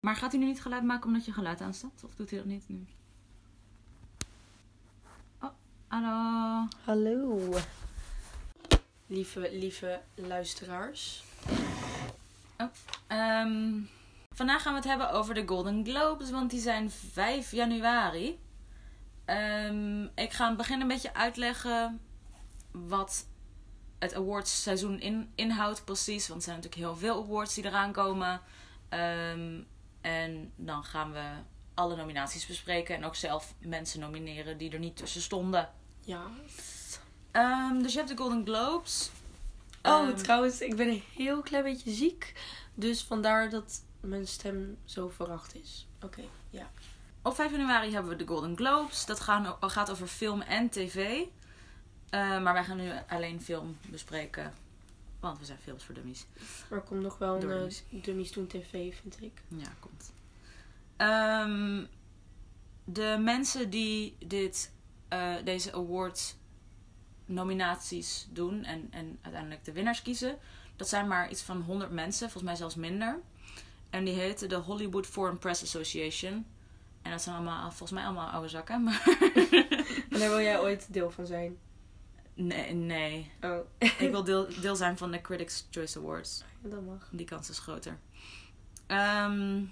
Maar gaat hij nu niet geluid maken omdat je geluid aanstaat? Of doet hij dat niet nu? Oh, hallo. Hallo. Lieve, lieve luisteraars. Ehm, vandaag gaan we het hebben over de Golden Globes, want die zijn 5 januari. Ehm, ik ga in het begin een beetje uitleggen wat het awardsseizoen in, inhoudt precies. Want er zijn natuurlijk heel veel awards die eraan komen. Ehm, en dan gaan we alle nominaties bespreken en ook zelf mensen nomineren die er niet tussen stonden. Ja. Ehm, dus je hebt de Golden Globes. Oh, Ehm, trouwens, ik ben een heel klein beetje ziek. Dus vandaar dat mijn stem zo verracht is. Oké, ja. Op 5 januari hebben we de Golden Globes. Dat gaan, gaat over film en tv. Eh, maar wij gaan nu alleen film bespreken. Want we zijn films voor dummies. Maar er komt nog wel een Dummies. uh, Dummies Doen TV, vind ik. Ja, komt. Ehm, de mensen die dit, eh, deze awards nominaties doen en, en uiteindelijk de winnaars kiezen. Dat zijn maar iets van 100 mensen, volgens mij zelfs minder. En die heten de Hollywood Foreign Press Association. En dat zijn allemaal, volgens mij allemaal oude zakken. Maar En daar wil jij ooit deel van zijn. Nee, nee. Oh, Ik wil deel, deel zijn van de Critics' Choice Awards. dat mag. Die kans is groter. Ehm,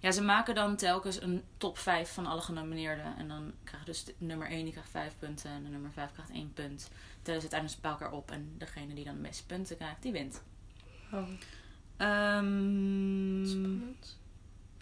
ja, ze maken dan telkens een top 5 van alle genomineerden. En dan krijgt dus de nummer 1 die krijgt 5 punten. En de nummer 5 krijgt 1 punt. Tellen ze uiteindelijk bij elkaar op. En degene die dan de meeste punten krijgt, die wint. Oh, Ehm, spannend.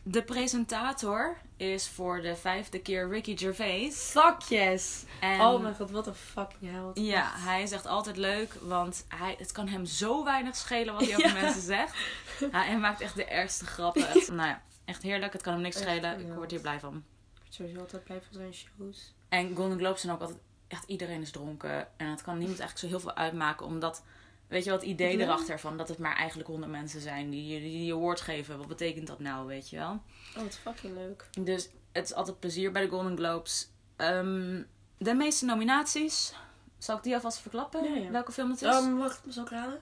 De presentator is voor de vijfde keer Ricky Gervais. Fuck yes! En oh mijn god, wat een fucking held. Ja, hij is echt altijd leuk, want hij, het kan hem zo weinig schelen wat hij over Ja. mensen zegt. Hij, hij maakt echt de ergste grappen. Echt, nou ja, echt heerlijk. Het kan hem niks schelen. Ik word hier blij van. Ik word sowieso altijd blij van zijn shows. En Golden Globes zijn ook altijd... Echt iedereen is dronken. En het kan niemand eigenlijk zo heel veel uitmaken, omdat... Weet je wat het idee Ja. erachter van dat het maar eigenlijk honderd mensen zijn die die, die award geven. Wat betekent dat nou, weet je wel? Oh, wat fucking leuk. Dus het is altijd plezier bij de Golden Globes. Ehm, de meeste nominaties. Zal ik die alvast verklappen? Ja, ja. Welke film het is? Um, wacht, zal ik raden?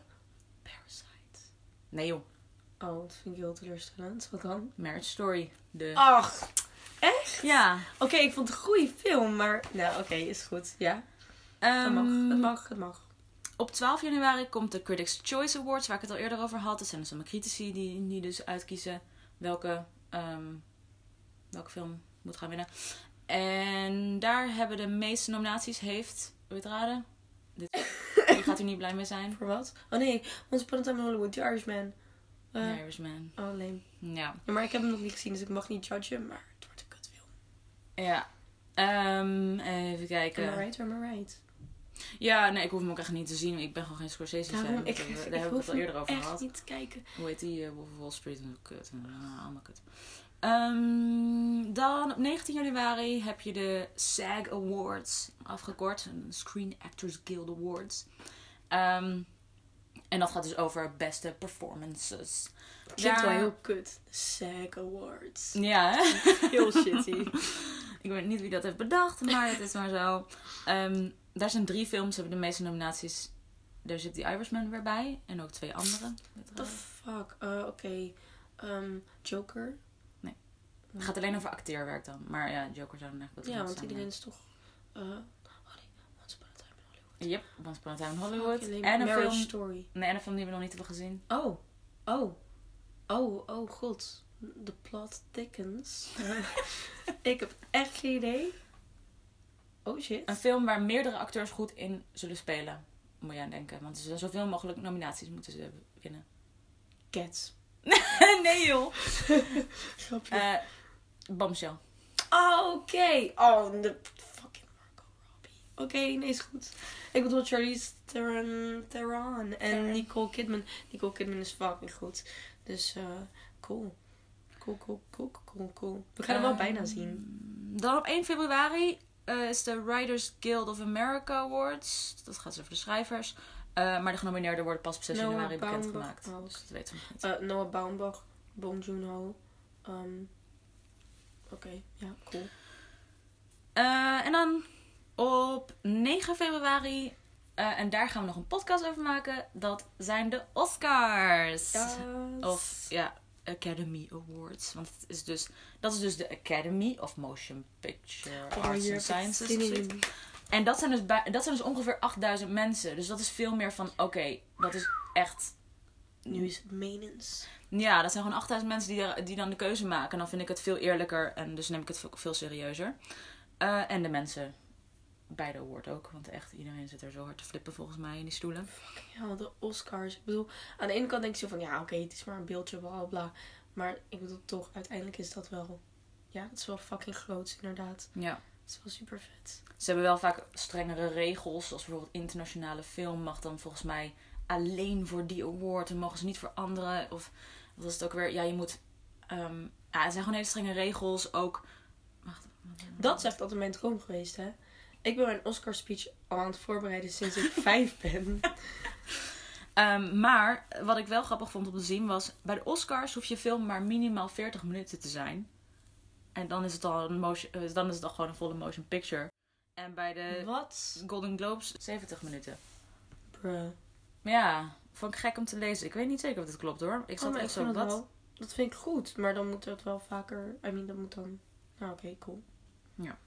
Parasite. Nee joh. Oh, dat vind ik heel teleurstellend. Wat dan? Marriage Story. De... Ach, echt? Ja. Oké, ik vond het een goede film, maar... Nou, oké, is goed. Ja, het Ehm, mag. Het mag, het mag. Op 12 januari komt de Critics' Choice Awards, waar ik het al eerder over had. Dat zijn dus allemaal critici die, die dus uitkiezen welke, ehm, welke film moet gaan winnen. En daar hebben de meeste nominaties heeft, het raden? Dit, gaat u niet blij mee zijn. Voor wat? Oh nee, Once Upon a Time in Hollywood, The Irishman. The Eh, Irishman. Oh, lame. Ja. Ja, maar ik heb hem nog niet gezien, dus ik mag niet judgen, maar het wordt een kutfilm. Ja. Ehm, even kijken. Am I right am I right? Ja, nee, ik hoef hem ook echt niet te zien. Ik ben gewoon geen Scorsese fan. Daarom, Dat ik, hebben we- ik, Daar hebben we het al eerder over echt gehad. niet te kijken. Hoe heet die? eh, Wolf of Wall Street. Kut. Ah, allemaal kut. Ehm, dan op 19 januari heb je de SAG Awards, afgekort. Een Screen Actors Guild Awards. Ehm, en dat gaat dus over beste performances. Klinkt wel Daar- heel kut. SAG Awards. Ja, hè? Heel shitty. Ik weet niet wie dat heeft bedacht, maar het is maar zo. Ehm, daar zijn drie films, hebben de meeste nominaties. Daar zit The Irishman weer bij. En ook twee andere. What the fuck? Eh, Oké. Ehm, Joker. Het gaat alleen over acteerwerk dan. Maar ja, Joker zou dan echt wat Ja, want iedereen is toch... eh oh nee, Once Upon a Time in Hollywood. Yep, Once Upon a Time in Hollywood. En een film, Story. nee, en een film die we nog niet hebben gezien. Oh. Oh. Oh, oh god. The plot thickens. ik heb echt geen idee. Oh shit. Een film waar meerdere acteurs goed in zullen spelen. Moet je aan denken. Want er zijn zoveel mogelijk nominaties moeten ze winnen. Cats. nee joh. Grapje. Eh Bombshell. Oh, oké. Oh, de fucking Margot Robbie. Oké, nee, is goed. Ik bedoel Charlize Theron, Theron en. Nicole Kidman. Nicole Kidman is fucking goed. Dus, eh, cool. Cool, cool, cool, cool, cool. We gaan hem wel Ehm, bijna zien. Dan op 1 februari eh, is de Writers Guild of America Awards. Dat gaat dus over de schrijvers. Eh, maar de genomineerden worden pas op 6 Noah januari bekendgemaakt. Dus dat weten we nog niet. Eh, Noah Baumbach, Bong Joon-ho. Ehm, Oké, ja, cool. En dan op 9 februari, en daar gaan we nog een podcast over maken, dat zijn de Oscars. Of ja, Academy Awards. Want het is dus, dat is dus de Academy of Motion Picture Oh, Arts and Sciences. En dat zijn, dus bij, dat zijn dus ongeveer 8000 mensen. Dus dat is veel meer van, oké, dat is echt... Nu is het menens. Ja, dat zijn gewoon 8000 mensen die, die dan de keuze maken. En dan vind ik het veel eerlijker en dus neem ik het veel, veel serieuzer. Eh, en de mensen bij de award ook. Want echt, iedereen zit er zo hard te flippen volgens mij in die stoelen. Ja, de Oscars. Ik bedoel, aan de ene kant denk je zo van ja, oké, het is maar een beeldje, bla bla. Maar ik bedoel toch, uiteindelijk is dat wel. Ja, dat is wel fucking groot, inderdaad. Ja. Het is wel super vet. Ze hebben wel vaak strengere regels. Zoals bijvoorbeeld internationale film mag dan volgens mij alleen voor die award. En mogen ze niet voor anderen. Of wat is het ook weer? Ja, je moet... ehm, ja, het zijn gewoon hele strenge regels. Ook... Wacht. wat- Dat is echt altijd mijn droom geweest, hè. Ik ben mijn Oscar speech al aan het voorbereiden sinds ik vijf ben. Ehm, maar wat ik wel grappig vond om te zien was... Bij de Oscars hoef je film maar minimaal 40 minuten te zijn. En dan is het al, een motion, eh, dan is het al gewoon een volle motion picture. En bij de? Golden Globes 70 minuten. Bruh. Maar ja, vond ik gek om te lezen. Ik weet niet zeker of dit klopt hoor. Ik Oh, zat maar echt zo, wat? wel- Dat vind ik goed, maar dan moet het wel vaker. I mean, dat moet dan. Nou, oké, cool. Ja.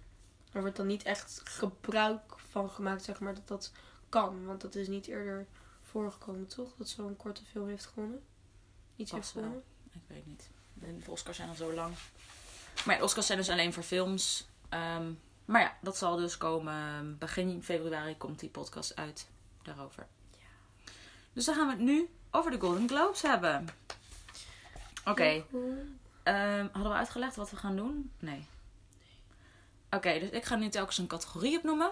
Er wordt dan niet echt gebruik van gemaakt, zeg maar, dat dat kan. Want dat is niet eerder voorgekomen, toch? Dat zo'n korte film heeft gewonnen. Iets heeft gewonnen. Ik weet niet. De Oscars zijn al zo lang. Maar ja, de Oscars zijn dus alleen voor films. Ehm, maar ja, dat zal dus komen. Begin februari komt die podcast uit daarover. Dus dan gaan we het nu over de Golden Globes hebben. Oké, ehm, hadden we uitgelegd wat we gaan doen? Nee. Oké, dus ik ga nu telkens een categorie opnoemen.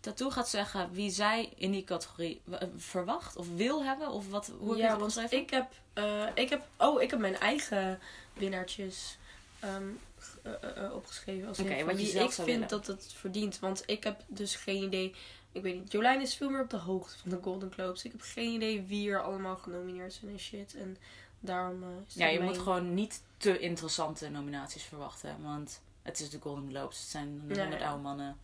Tattoo gaat zeggen wie zij in die categorie eh, verwacht of wil hebben. Of wat, hoe heb je ja, opgeschreven? ik heb, eh, ik heb. Oh, ik heb mijn eigen winnaartjes ehm, eh, opgeschreven. Als van wat je zelf ik vind willen. dat het verdient. Want ik heb dus geen idee. Ik weet niet. Jolijn is veel meer op de hoogte van de Golden Globes. Ik heb geen idee wie er allemaal genomineerd zijn en shit. En daarom. Ja, dat je mijn- moet gewoon niet te interessante nominaties verwachten. Want het is de Golden Globes. Het zijn honderd ja. oude mannen.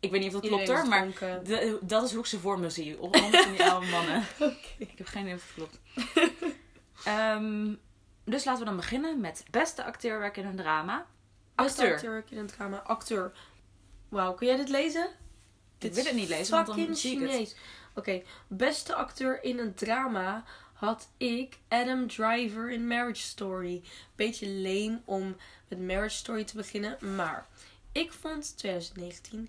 Ik weet niet of dat Iedereen klopt hoor, maar de- dat is hoe ik ze voor me zie. Honderd van die oude mannen. Oké. Ik heb geen idee of het klopt. Ehm, dus laten we dan beginnen met beste acteerwerk in een drama. Beste Acteur. acteur in het drama. Acteur. Wauw, kun jij dit lezen? Ik wil het niet lezen, want dan zie ik het. Oké, beste acteur in een drama had ik Adam Driver in Marriage Story. Beetje lame om met Marriage Story te beginnen, maar ik vond 2019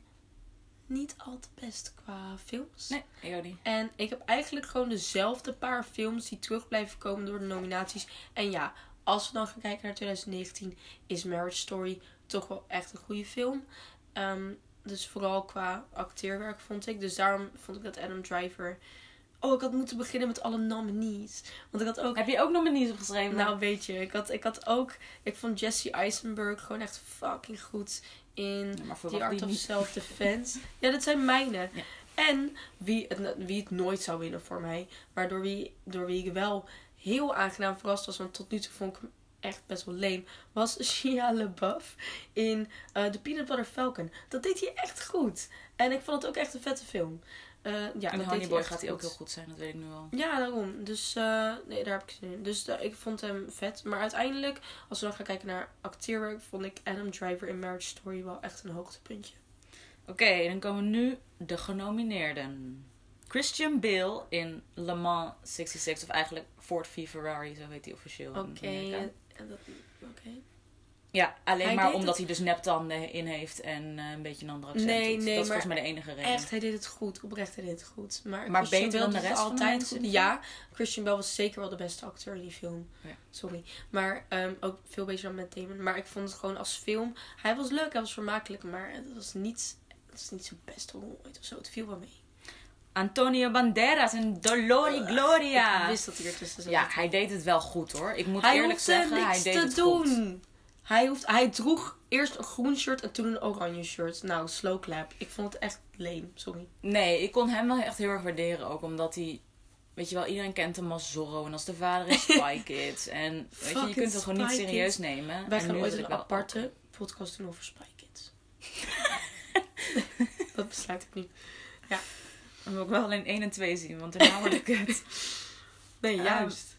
niet al te best qua films. Nee, ik ook niet. En ik heb eigenlijk gewoon dezelfde paar films die terug blijven komen door de nominaties. En ja, als we dan gaan kijken naar 2019, is Marriage Story toch wel echt een goede film. Ehm, dus vooral qua acteerwerk vond ik. Dus daarom vond ik dat Adam Driver. Oh, ik had moeten beginnen met alle nominees. Want ik had ook. Heb je ook nominees opgeschreven? Nou, weet je, ik had, ik had ook. Ik vond Jesse Eisenberg gewoon echt fucking goed in Ja, maar The Art of. Self-Defense. ja, dat zijn mijne. Ja. En wie het, wie het nooit zou winnen voor mij. Maar door wie, door wie ik wel heel aangenaam verrast was. Want tot nu toe vond ik hem echt best wel lame. Was Shia LaBeouf in eh The Peanut Butter Falcon. Dat deed hij echt goed. En ik vond het ook echt een vette film. Eh, ja, en dat deed Honey Boy echt gaat hij ook heel goed zijn, dat weet ik nu al. Ja, daarom. Dus eh, nee, daar heb ik zin in. Dus eh, ik vond hem vet. Maar uiteindelijk, als we dan gaan kijken naar acteerwerk, vond ik Adam Driver in Marriage Story wel echt een hoogtepuntje. Oké, dan komen nu de genomineerden. Christian Bale in Le Mans 66, of eigenlijk Ford v Ferrari, zo heet hij officieel. in Oké. Dat- Oké. Ja, alleen Hij maar omdat het- hij dus neptanden in heeft en eh, een beetje een ander accent Nee, doet. nee, dat is maar volgens mij de enige reden. Echt, hij deed het goed. Oprecht, hij deed het goed. Maar, Maar Christian beter dan de rest altijd goed. Ja, Christian Bale was zeker wel de beste acteur in die film. Ja. Sorry. Maar ehm, ook veel beter dan Matt Damon. Maar ik vond het gewoon als film... Hij was leuk, hij was vermakelijk. Maar het was niet, het was niet zijn beste rol ooit of zo. Het viel wel mee. Antonio Banderas in Dolori Gloria. Ik wist dat hij ertussen zat. Ja, hij deed het wel goed hoor. Ik moet hij eerlijk zeggen, hij deed te het doen. goed. Hij, hoeft, hij droeg eerst een groen shirt en toen een oranje shirt. Nou, slow clap. Ik vond het echt lame. Sorry. Nee, ik kon hem wel echt heel erg waarderen. Ook omdat hij... Weet je wel, iedereen kent hem als Zorro. En als de vader is Spy Kids. En weet je, je kunt het gewoon niet serieus nemen. Wij En gaan nu ooit een aparte podcast doen over Spy Kids. dat besluit ik nu. Dan wil ik wel alleen 1 en 2 zien. Want daarna word ik het. Nee, Ehm, juist.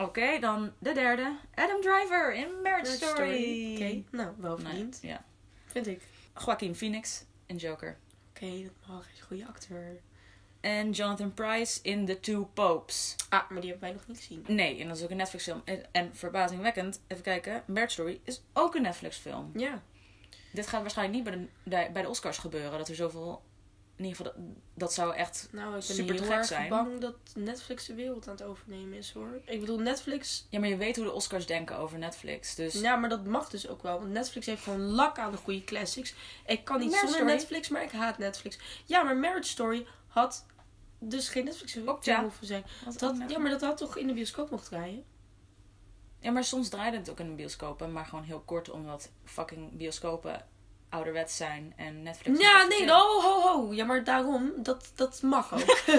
Oké, dan de derde. Adam Driver in Marriage Story. Oké, nou, wel Nee, verdiend. ja. Vind ik. Joaquin Phoenix in Joker. Oké, dat mag. Hij is een goede acteur. En Jonathan Price in The Two Popes. Ah, maar die hebben wij nog niet gezien. Nee, en dat is ook een Netflix film. En, en verbazingwekkend, even kijken, Marriage Story is ook een Netflix film. Ja. Dit gaat waarschijnlijk niet bij de- bij de Oscars gebeuren. Dat er zoveel... In ieder geval, dat, dat zou echt... Nou, ik ben Super te heel erg zijn. bang dat Netflix de wereld aan het overnemen is, hoor. Ik bedoel, Netflix... Ja, maar je weet hoe de Oscars denken over Netflix. Dus Ja, maar dat mag dus ook wel. Want Netflix heeft gewoon lak aan de goede classics. Ik kan niet Marriage zonder Story? Netflix, maar ik haat Netflix. Ja, maar Marriage Story had dus geen Netflix Ook ja. hoeven zijn. Ook Dat, ja, maar dat had toch in de bioscoop mocht draaien? Ja, maar soms draaide het ook in de bioscopen. Maar gewoon heel kort, omdat fucking bioscopen ouderwets zijn. En Netflix... Ja, nee, accepteert. ho, ho. Ja, maar daarom, dat, dat mag ook.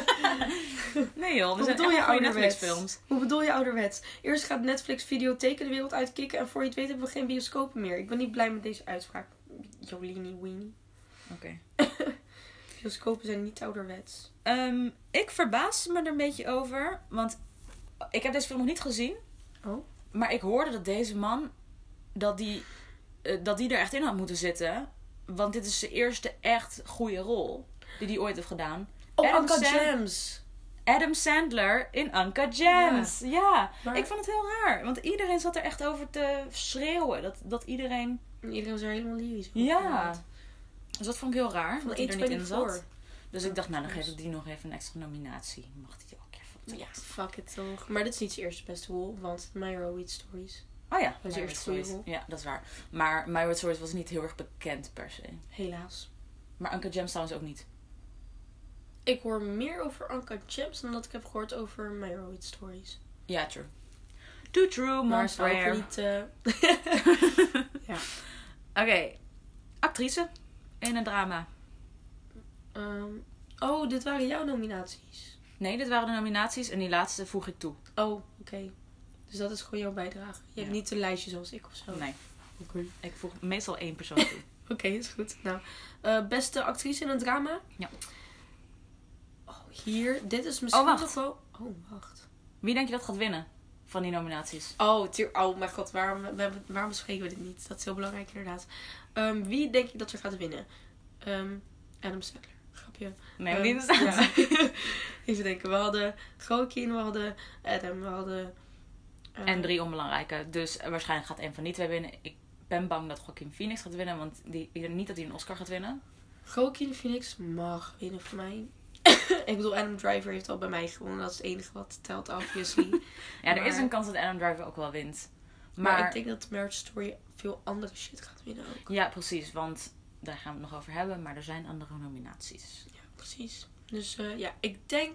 Nee joh, we Hoe bedoel je ouderwets? Netflix films. Hoe bedoel je ouderwets? Eerst gaat Netflix videotheken de wereld uitkicken en voor je het weet hebben we geen bioscopen meer. Ik ben niet blij met deze uitspraak. Jolini Weenie. Oké. Bioscopen zijn niet ouderwets. Ehm, ik verbaas me er een beetje over. Want ik heb deze film nog niet gezien. Oh. Maar ik hoorde dat deze man... Dat die, dat die er echt in had moeten zitten. Want dit is zijn eerste echt goede rol. Die hij ooit heeft gedaan. Oh, Adam Uncle Sand- James. Adam Sandler in Uncut Gems. Ja. Maar- Ik vond het heel raar. Want iedereen zat er echt over te schreeuwen. Dat, dat iedereen... Iedereen was er helemaal lyrisch. Ja. Dus dat vond ik heel raar. Van dat hij er niet in zat. A24. Dus ik dacht, nou dan geef ik die nog even een extra nominatie. Mag die ook even Ja, fuck it toch. Maar dit is niet zijn eerste beste rol, want My Horowitz Stories. Oh ja, Dat is eerst Stories. Ja, dat is waar. Maar My Wet Stories was niet heel erg bekend per se. Helaas. Maar Uncle Gems trouwens ook niet. Ik hoor meer over Uncut Gems dan dat ik heb gehoord over My Horowitz Stories. Ja, true. Too true, Maar rare. niet... eh, ja. Oké. Actrice in een drama. Ehm, oh, dit waren jouw nominaties. Nee, dit waren de nominaties en die laatste voeg ik toe. Oh, oké. Dus dat is gewoon jouw bijdrage. Je hebt Ja. niet een lijstje zoals ik of zo. Nee, Oké, ik voeg meestal één persoon toe. Oké, is goed. Nou, eh, beste actrice in een drama? Ja. Oh, hier. Dit is misschien Oh, wacht. wel... Oh, wacht. Wie denk je dat gaat winnen van die nominaties? Oh, oh mijn god, waarom, waarom bespreken we dit niet? Dat is heel belangrijk inderdaad. Ehm, wie denk je dat er gaat winnen? Ehm, Adam Sandler. Grapje. Nee, Ehm, niet ja. Even denken. We hadden Joaquin, we hadden Adam, we hadden... En drie onbelangrijke. Dus eh, waarschijnlijk gaat een van die twee winnen. Ik ben bang dat Joaquin Phoenix gaat winnen. Want die, ik denk niet dat hij een Oscar gaat winnen. Joaquin Phoenix mag winnen voor mij. ik bedoel, Adam Driver heeft al bij mij gewonnen. Dat is het enige wat telt, obviously. Ja, er Maar- is een kans dat Adam Driver ook wel wint. maar, Maar, ik denk dat Marriage Story veel andere shit gaat winnen ook. ja, precies. Want daar gaan we het nog over hebben. Maar er zijn andere nominaties. Ja, precies. Dus eh, ja, ik denk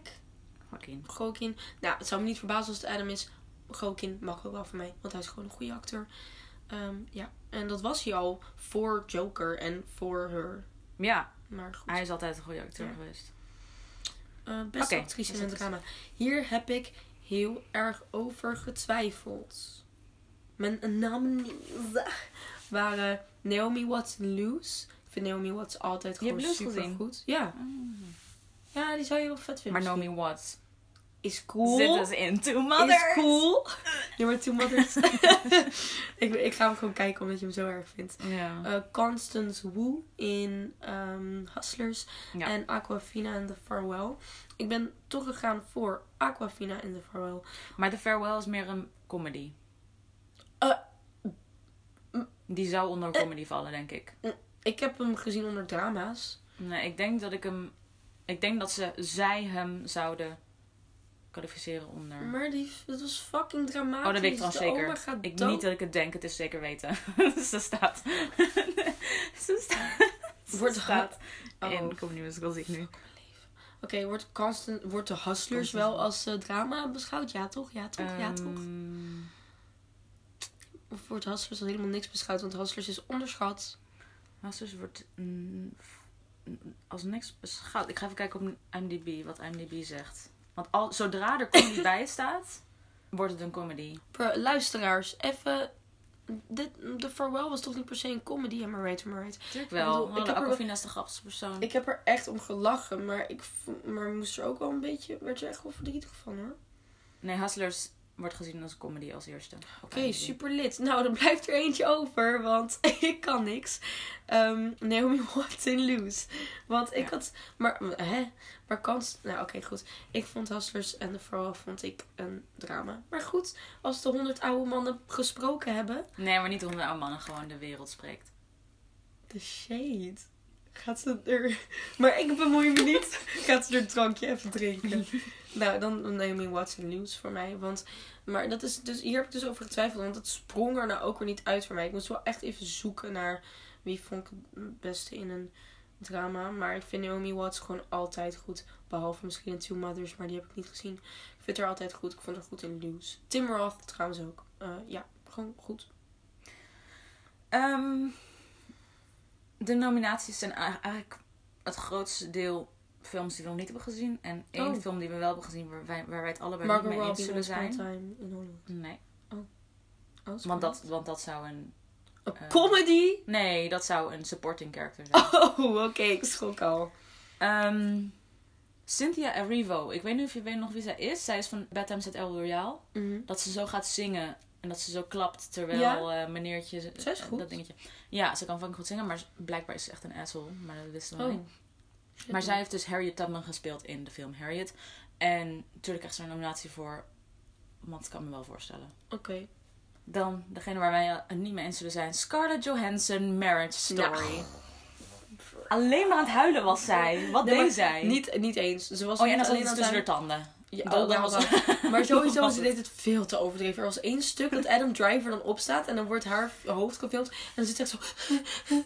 Joaquin. Joaquin. Nou, het zou me niet verbazen als het Adam is. Joaquin mag ook wel voor mij, want hij is gewoon een goede acteur. Ehm, ja, en dat was hij al voor Joker en voor Her. Ja, Maar goed. hij is altijd een goede acteur Ja. geweest. Eh, beste actrice in het drama. Hier heb ik heel erg over getwijfeld. Mijn nominees waren Naomi Watts en Loose. Ik vind Naomi Watts altijd Je gewoon super goed. Ja. ja, die zou je wel vet vinden. Maar Naomi. Watts is cool. zit dus in Two Mothers. Is cool. Maar Two Mothers. ik, ik ga hem gewoon kijken omdat je hem zo erg vindt. Ja. Eh, Constance Wu in ehm, Hustlers. Ja. En Aquafina in The Farewell. Ik ben toch gegaan voor Aquafina in The Farewell. Maar The Farewell is meer een comedy. Eh, Die zou onder eh. comedy vallen, denk ik. Ik heb hem gezien onder drama's. Nee, ik denk dat ik hem... Ik denk dat ze, zij hem zouden kwalificeren onder... Maar die, dat was fucking dramatisch. Oh, dat weet ik trouwens zeker. gaat Ik, dood. niet dat ik het denk, het is zeker weten. ze staat... ze staat... Wordt staat Oh. in Comedy Musical, zie ik nu. Oké, wordt, Constant, wordt de Hustlers wel als eh, drama beschouwd? Ja toch? Ja toch? ja toch? Ehm, Of wordt Hustlers als helemaal niks beschouwd? Want Hustlers is onderschat. Hustlers wordt mm, als niks beschouwd. Ik ga even kijken op IMDb, wat IMDb zegt. Want al, zodra er comedy bij staat, wordt het een comedy. Per, luisteraars, even... Dit, The Farewell was toch niet per se een comedy, right, am I right? Wel. bedoel, ik heb er- Aquafina is de grappigste persoon. Ik heb er echt om gelachen, maar ik maar moest er ook wel een beetje... Werd er echt wel verdrietig van, hoor. Nee, Hustlers wordt gezien als comedy als eerste. Oké, super lid. Nou, dan blijft er eentje over, want ik kan niks. Ehm, Naomi Watts in Loose. Want ik Ja. had... Maar, hè? Maar kans... Nou, oké, goed. Ik vond Hustlers en vooral vond ik een drama. Maar goed, als de honderd oude mannen gesproken hebben... Nee, maar niet onder oude mannen, gewoon de wereld spreekt. De shade. Gaat ze er... Maar ik bemoei me niet. Gaat ze er drankje even drinken. nou, dan Naomi in Loose voor mij. Want... Maar dat is dus... Hier heb ik dus over getwijfeld. Want het sprong er nou ook weer niet uit voor mij. Ik moest wel echt even zoeken naar... Wie vond ik het beste in een drama. Maar ik vind Naomi Watts gewoon altijd goed. Behalve misschien in Two Mothers. Maar die heb ik niet gezien. Ik vind haar altijd goed. Ik vond haar goed in Loose. Tim Roth trouwens ook. Eh, ja, gewoon goed. Ehm, de nominaties zijn eigenlijk het grootste deel films die we nog niet hebben gezien. En één Oh. film die we wel hebben gezien waar wij, waar wij het allebei Margot niet mee eens zullen zijn. Time in Hollywood. Nee, Oh, want dat, want dat zou een... Een Eh. comedy? Nee, dat zou een supporting character zijn. Oh, oké, ik schrok al. Ehm, Cynthia Erivo. Ik weet niet of je weet nog wie zij is. Zij is van Bad Times at El Royale. Mhm. Dat ze zo gaat zingen. En dat ze zo klapt terwijl Ja? eh, meneertje... Zij is eh, goed. Dat dingetje. Ja, ze kan fucking goed zingen. Maar blijkbaar is ze echt een asshole. Maar dat wisten we Oh. niet. Maar zij heeft dus Harriet Tubman gespeeld in de film Harriet. En natuurlijk krijgt ze een nominatie voor. Want ik kan me wel voorstellen. Oké. Dan degene waar wij het niet mee eens zullen zijn. Scarlett Johansson, Marriage Story. Alleen maar aan het huilen was zij. Wat Nee, deed zij? Niet, niet eens. Ze was oh ja, en alleen iets tussen haar tanden. Ja, Dat- was maar- het. Maar sowieso, ze deed het veel te overdreven. Er was één stuk dat Adam Driver dan opstaat en dan wordt haar hoofd gefilmd. En dan zit echt zo...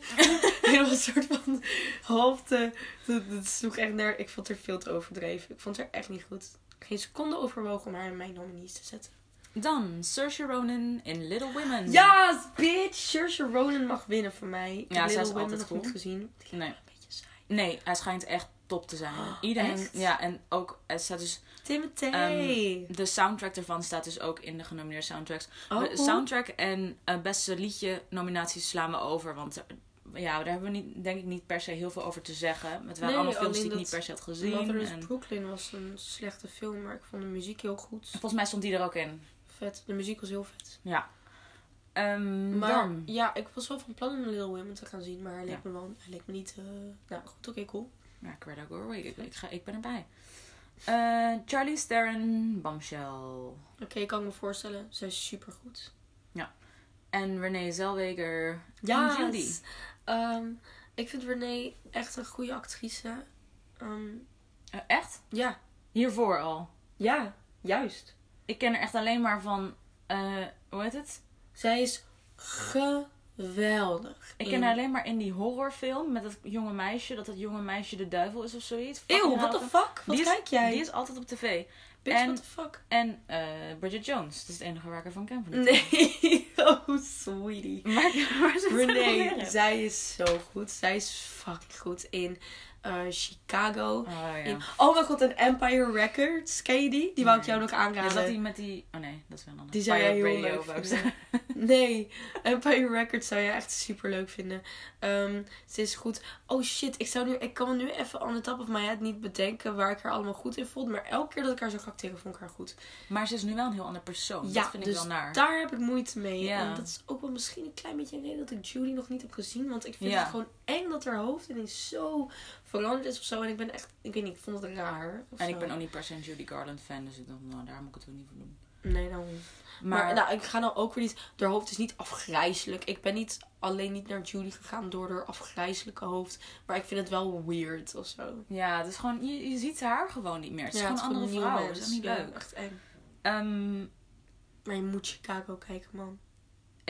Helemaal een soort van half te... Dat, dat sloeg echt naar... Ik vond haar veel te overdreven. Ik vond haar echt niet goed. Geen seconde overwogen om haar in mijn nominees te zetten. Dan Saoirse Ronan in Little Women. Ja, bitch! Saoirse Ronan mag winnen voor mij. Ja, zij is altijd goed. gezien. Nee. Een beetje saai. Nee, hij schijnt echt top te zijn. Oh, Iedereen. echt? Ja, en ook. Er staat dus, Timothy. de soundtrack ervan staat dus ook in de genomineerde soundtracks. oh, soundtrack en eh, beste liedje nominaties slaan we over. Want er- ja, daar hebben we niet, denk ik niet per se heel veel over te zeggen. Het waren Nee, allemaal films die ik niet per se had gezien. En Brooklyn was een slechte film, maar ik vond de muziek heel goed. volgens mij stond die er ook in. Vet. De muziek was heel vet. Ja. Ehm, Maar dan. ja, ik was wel van plan om Little Women te gaan zien, maar hij leek Ja. me wel, hij leek me niet. eh, Nou goed, oké, cool. Ja, Greta Gerwig. Ik, ik, ga, ik ben erbij. Eh Charlie Theron, Bombshell. Oké, ik kan me voorstellen, zij is super goed. En Renee Zellweger. Ja, Judy. Ehm, ik vind Renee echt een goede actrice. Ehm, Eh, echt? ja, Hiervoor al. ja, juist. Ik ken er echt alleen maar van. eh, hoe heet het? Zij is geweldig. Ik ken haar alleen maar in die horrorfilm met dat jonge meisje. Dat dat jonge meisje de duivel is of zoiets. Eeuw, what the fuck? van. Wat Die is- kijk jij? Die is altijd op tv. Bitch, en- what the fuck? En eh, Bridget Jones. Dat is het enige waar ik ervan ken. Van Nee, oh sweetie. Maar, maar Renee, zij is zo goed. Zij is fucking goed in eh, Chicago. Oh ja. In, oh mijn god, een Empire Records. Ken je die? Die wou ik jou nog Is aanraden. dat die met die... Oh nee, dat is wel een andere. Die zou jij heel leuk vinden. Nee, Empire Records zou je echt super leuk vinden. Ehm, ze is goed. Oh shit, ik, zou nu, ik kan me nu even on the top of my head niet bedenken waar ik haar allemaal goed in vond. Maar elke keer dat ik haar zag acteren, vond ik haar goed. Maar ze is nu wel een heel ander persoon. Ja, dat vind dus ik wel naar. Daar heb ik moeite mee. Ja. En dat is ook wel misschien een klein beetje een reden dat ik Judy nog niet heb gezien. Want ik vind Ja. het gewoon eng dat haar hoofd ineens zo veranderd is of zo. En ik ben echt, ik weet niet, ik vond het raar. En ik ben ook niet per se een Judy Garland fan. Dus ik dacht, nou, daar moet ik het ook niet voor doen. Nee, dan. Maar, Maar, nou, ik ga nou ook weer niet. Haar hoofd is niet afgrijzelijk. Ik ben niet alleen niet naar Judy gegaan door haar afgrijzelijke hoofd. Maar ik vind het wel weird of zo. ja, het is gewoon... Je, je ziet haar gewoon niet meer. Het is gewoon een andere vrouw. Dat is niet Ja, leuk. echt eng. Ehm, Maar je moet Chicago kijken, man.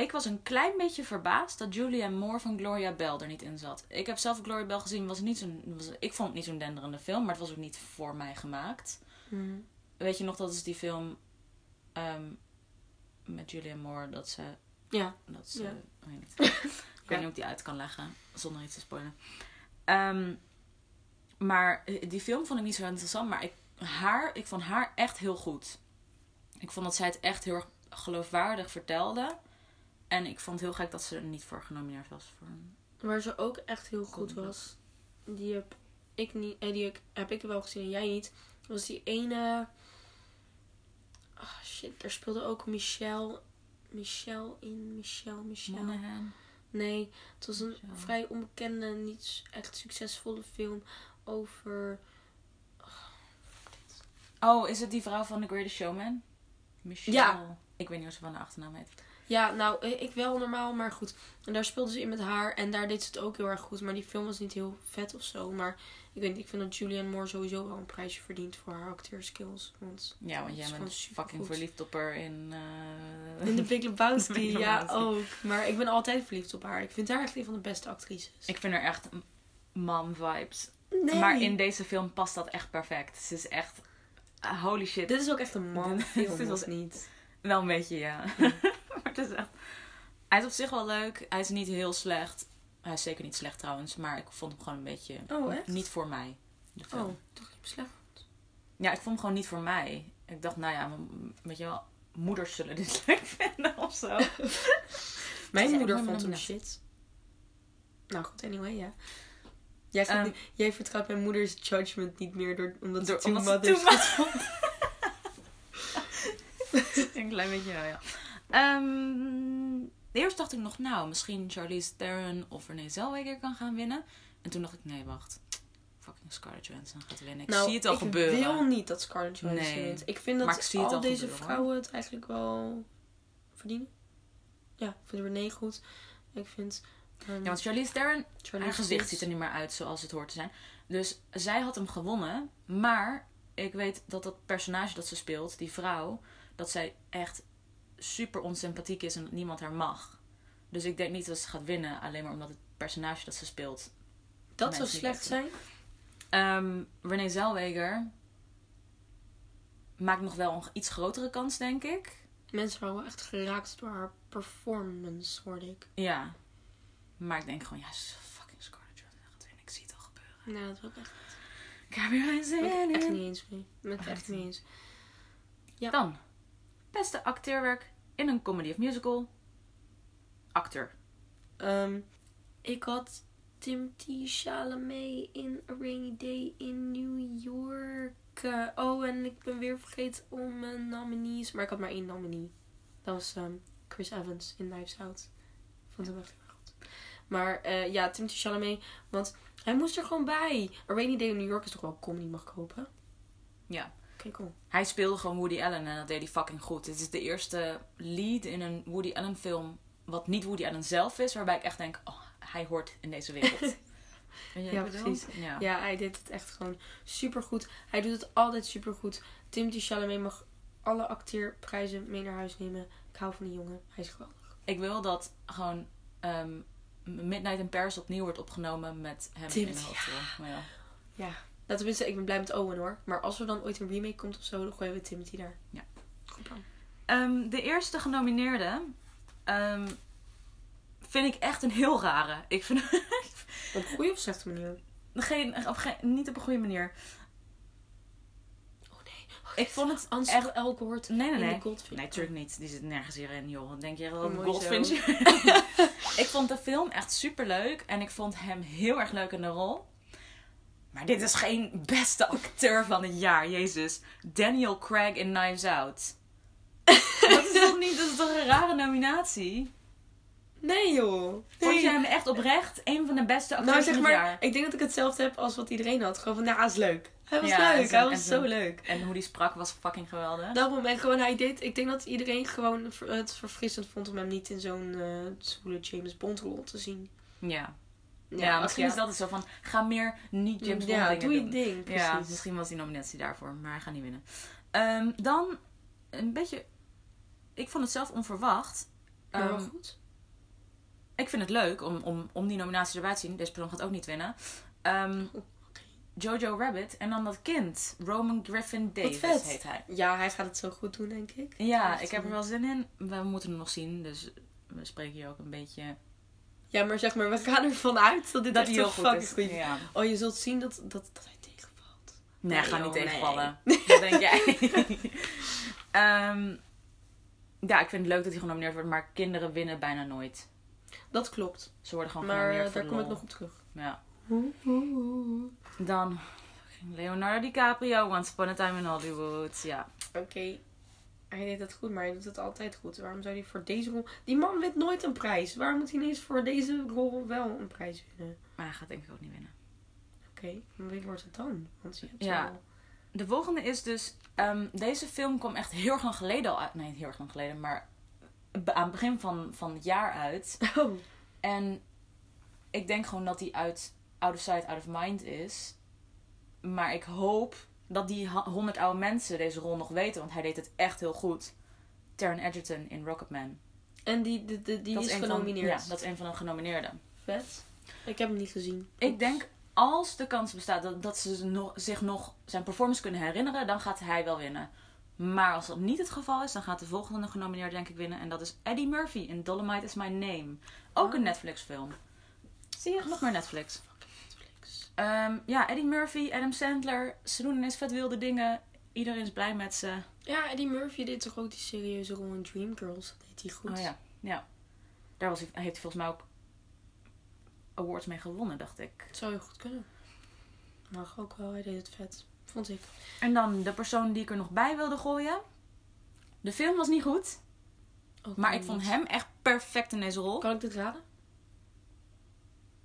Ik was een klein beetje verbaasd dat Julianne Moore van Gloria Bell er niet in zat. Ik heb zelf Gloria Bell gezien. Was niet zo'n, was, ik vond het niet zo'n denderende film. Maar het was ook niet voor mij gemaakt. Mhm. Weet je nog, dat is die film ehm, met Julianne Moore. Dat ze... Ja. Dat ze... Ja. weet niet. ik weet niet hoe ik die uit kan leggen. Zonder iets te spoilen. Ehm, maar eh, die film vond ik niet zo interessant. Maar ik, haar, ik vond haar echt heel goed. Ik vond dat zij het echt heel erg geloofwaardig vertelde. En ik vond het heel gek dat ze er niet voor genomineerd was. Voor. Waar ze ook echt heel goed was. Die heb ik niet. Eh, die heb- ik wel gezien en jij niet. Was die ene. Ah, shit, daar speelde ook Michelle. Michelle in. Michelle, Michelle. Nee, het was een Michelle. vrij onbekende, niet echt succesvolle film over. Oh, is het die vrouw van The Greatest Showman? Michelle. Ja. Ik weet niet hoe ze van de achternaam heet. Ja, nou, ik wel normaal, maar goed. En daar speelde ze in met haar en daar deed ze het ook heel erg goed. Maar die film was niet heel vet of zo. Maar ik weet niet, ik vind dat Julianne Moore sowieso wel een prijsje verdient voor haar acteerskills. Want Ja, want jij bent fucking verliefd op haar in... eh, in The Big Lebowski, The Big ja ook. Maar ik ben altijd verliefd op haar. Ik vind haar echt een van de beste actrices. Ik vind haar echt mom vibes. nee. Maar in deze film past dat echt perfect. Ze is echt... holy shit. Dit is ook echt een man Dit film, was- of niet? Wel een beetje, ja. maar het is echt... Hij is op zich wel leuk. Hij is niet heel slecht. Hij is zeker niet slecht trouwens. Maar ik vond hem gewoon een beetje... Oh? Niet voor mij. De film. Oh, toch niet slecht. Ja, ik vond hem gewoon niet voor mij. Ik dacht, nou ja, weet je wel... Moeders zullen dit leuk vinden of zo. Mijn moeder vond hem shit. Nou goed, anyway, ja. Jij, Ehm. jij vertrouwt mijn moeders judgment niet meer door, omdat Door- ze Two omdat Mothers een klein beetje wel, ja. Ehm, eerst dacht ik nog, nou, misschien Charlize Theron of Renee Zellweger kan gaan winnen. En toen dacht ik, nee, wacht. Fucking Scarlett Johansson gaat winnen. Ik nou, zie het al ik gebeuren. wil niet dat Scarlett Johansson Nee. wint. Ik vind dat ik al al deze gebeuren, vrouwen het eigenlijk wel verdienen. Ja, ik vind Renee goed. Ik vind... ehm, Ja, want Charlize Theron, Charlize haar gezicht ziet er niet meer uit zoals het hoort te zijn. Dus zij had hem gewonnen. Maar ik weet dat dat personage dat ze speelt, die vrouw, dat zij echt super onsympathiek is en dat niemand haar mag. Dus ik denk niet dat ze gaat winnen, alleen maar omdat het personage dat ze speelt. Dat zou slecht zijn. Ehm Renee Zellweger maakt nog wel een iets grotere kans, denk ik. Mensen waren wel echt geraakt door haar performance, hoorde ik. Ja. Maar ik denk gewoon, ja, ze is fucking Scarlett Johansson gaat winnen. Ik zie het al gebeuren. Nou, dat wil ik echt, Ik heb hier geen ben zin ik echt in. niet eens mee. Ben ik het echt niet eens. Ja. Dan. Beste acteerwerk in een comedy of musical. Acteur. Ehm, ik had Timothy Chalamet in A Rainy Day in New York. Eh, oh, en ik ben weer vergeten om mijn nominees. Maar ik had maar één nominee. Dat was ehm, Chris Evans in Knives Out. Ik vond hem echt heel erg goed. Maar eh, ja, Timothy Chalamet. Want hij moest er gewoon bij. A Rainy Day in New York is toch wel comedy, mag ik hopen? Ja. Cool. Hij speelde gewoon Woody Allen en dat deed hij fucking goed. Dit is de eerste lead in een Woody Allen film. Wat niet Woody Allen zelf is. Waarbij ik echt denk, oh, hij hoort in deze wereld. Ja, precies. Ja. Ja, hij deed het echt gewoon super goed. Hij doet het altijd super goed. Timothy Chalamet mag alle acteerprijzen mee naar huis nemen. Ik hou van die jongen. Hij is geweldig. Ik wil dat gewoon ehm, Midnight in Paris opnieuw wordt opgenomen met hem in de hoofdrol. Ja. Ja. Nou, tenminste, ik ben blij met Owen hoor. Maar als er dan ooit een remake komt of zo, dan gooien we Timothy daar. Ja. Goed plan. Ehm, de eerste genomineerde ehm, vind ik echt een heel rare. Ik vind Op een goede of slechte manier? geen, op geen, niet op een goede manier. Oh nee. Ik vond het Ansel echt... Elgort Nee, nee, in nee. de Goldfish. Nee, natuurlijk niet. Die zit nergens hierin, joh. Wat denk je dat Oh, een mooi Goldfinch zo. Ik vond de film echt super leuk. En ik vond hem heel erg leuk in de rol. Maar dit is geen beste acteur van het jaar, jezus. Daniel Craig in Knives Out. dat is toch niet... Dat is toch een rare nominatie? Nee joh. Vond je hem echt oprecht een van de beste acteurs Nou zeg van het maar, jaar? ik denk dat ik hetzelfde heb als wat iedereen had. Gewoon van, nou, hij is leuk. Hij was Ja, leuk. Hij was zo leuk. En hoe die sprak was fucking geweldig. Daarom, en gewoon hij deed... Ik denk dat iedereen gewoon het verfrissend vond om hem niet in zo'n zwoele James Bond rol te zien. Ja. Ja, misschien is dat het zo van... Ga meer niet James Bond Ja, dingen doe je doen. ding. Precies. Ja, misschien was die nominatie daarvoor, maar hij gaat niet winnen. Ehm, dan een beetje. Ik vond het zelf onverwacht. Ehm, goed. ik vind het leuk om, om, om die nominatie erbij te zien. Deze persoon gaat ook niet winnen. Ehm, Oh, Jojo Rabbit en dan dat kind. Roman Griffin Davis vet. heet hij. Ja, hij gaat het zo goed doen, denk ik. Ja, ik heb er wel zin in. We moeten hem nog zien, dus we spreken hier ook een beetje... Ja, maar zeg maar, we gaan ervan uit dat dit Dat echt heel goed is. Ja. Oh, je zult zien dat, dat, dat hij tegenvalt. Nee, Nee, ga niet tegenvallen. Wat denk jij? Ehm, ja, ik vind het leuk dat hij genomineerd wordt, maar kinderen winnen bijna nooit. Dat klopt. Ze worden gewoon Maar genomineerd voor daar kom ik nog op terug. Ja. Dan Leonardo DiCaprio, Once Upon a Time in Hollywood. Ja. Oké. Hij deed het goed, maar hij doet het altijd goed. Waarom zou hij voor deze rol... Die man wint nooit een prijs. Waarom moet hij ineens voor deze rol wel een prijs winnen? Maar hij gaat denk ik ook niet winnen. Oké, maar wie wordt het dan? Want je hebt Ja. al- De volgende is dus... ehm, deze film kwam echt heel erg lang geleden al uit. Nee, niet heel erg lang geleden, maar... Aan het begin van, van het jaar uit. Oh. En ik denk gewoon dat hij uit out of sight, out of mind is. Maar ik hoop dat die 100 oude mensen deze rol nog weten. Want hij deed het echt heel goed. Taron Egerton in Rocketman. En die, die, die, is een genomineerd. Van, ja, dat is een van de genomineerden. Vet. Ik heb hem niet gezien. Ik denk, als de kans bestaat dat, dat ze nog, zich nog zijn performance kunnen herinneren, dan gaat hij wel winnen. Maar als dat niet het geval is, dan gaat de volgende genomineerde denk ik winnen. En dat is Eddie Murphy in Dolomite is My Name. Ook een Oh. Netflix film. Zie je? Nog meer Netflix. Ehm, ja, Eddie Murphy, Adam Sandler. Ze doen ineens vet wilde dingen. Iedereen is blij met ze. Ja, Eddie Murphy deed toch ook die serieuze rol in Dreamgirls. Dat deed hij goed. Oh ja, ja. Daar was hij, heeft hij volgens mij ook awards mee gewonnen, dacht ik. Het zou heel goed kunnen. Mag ook wel, hij deed het vet. Vond ik. En dan de persoon die ik er nog bij wilde gooien. De film was niet goed. Ook Maar ik vond niet. hem echt perfect in deze rol. Kan ik dit raden?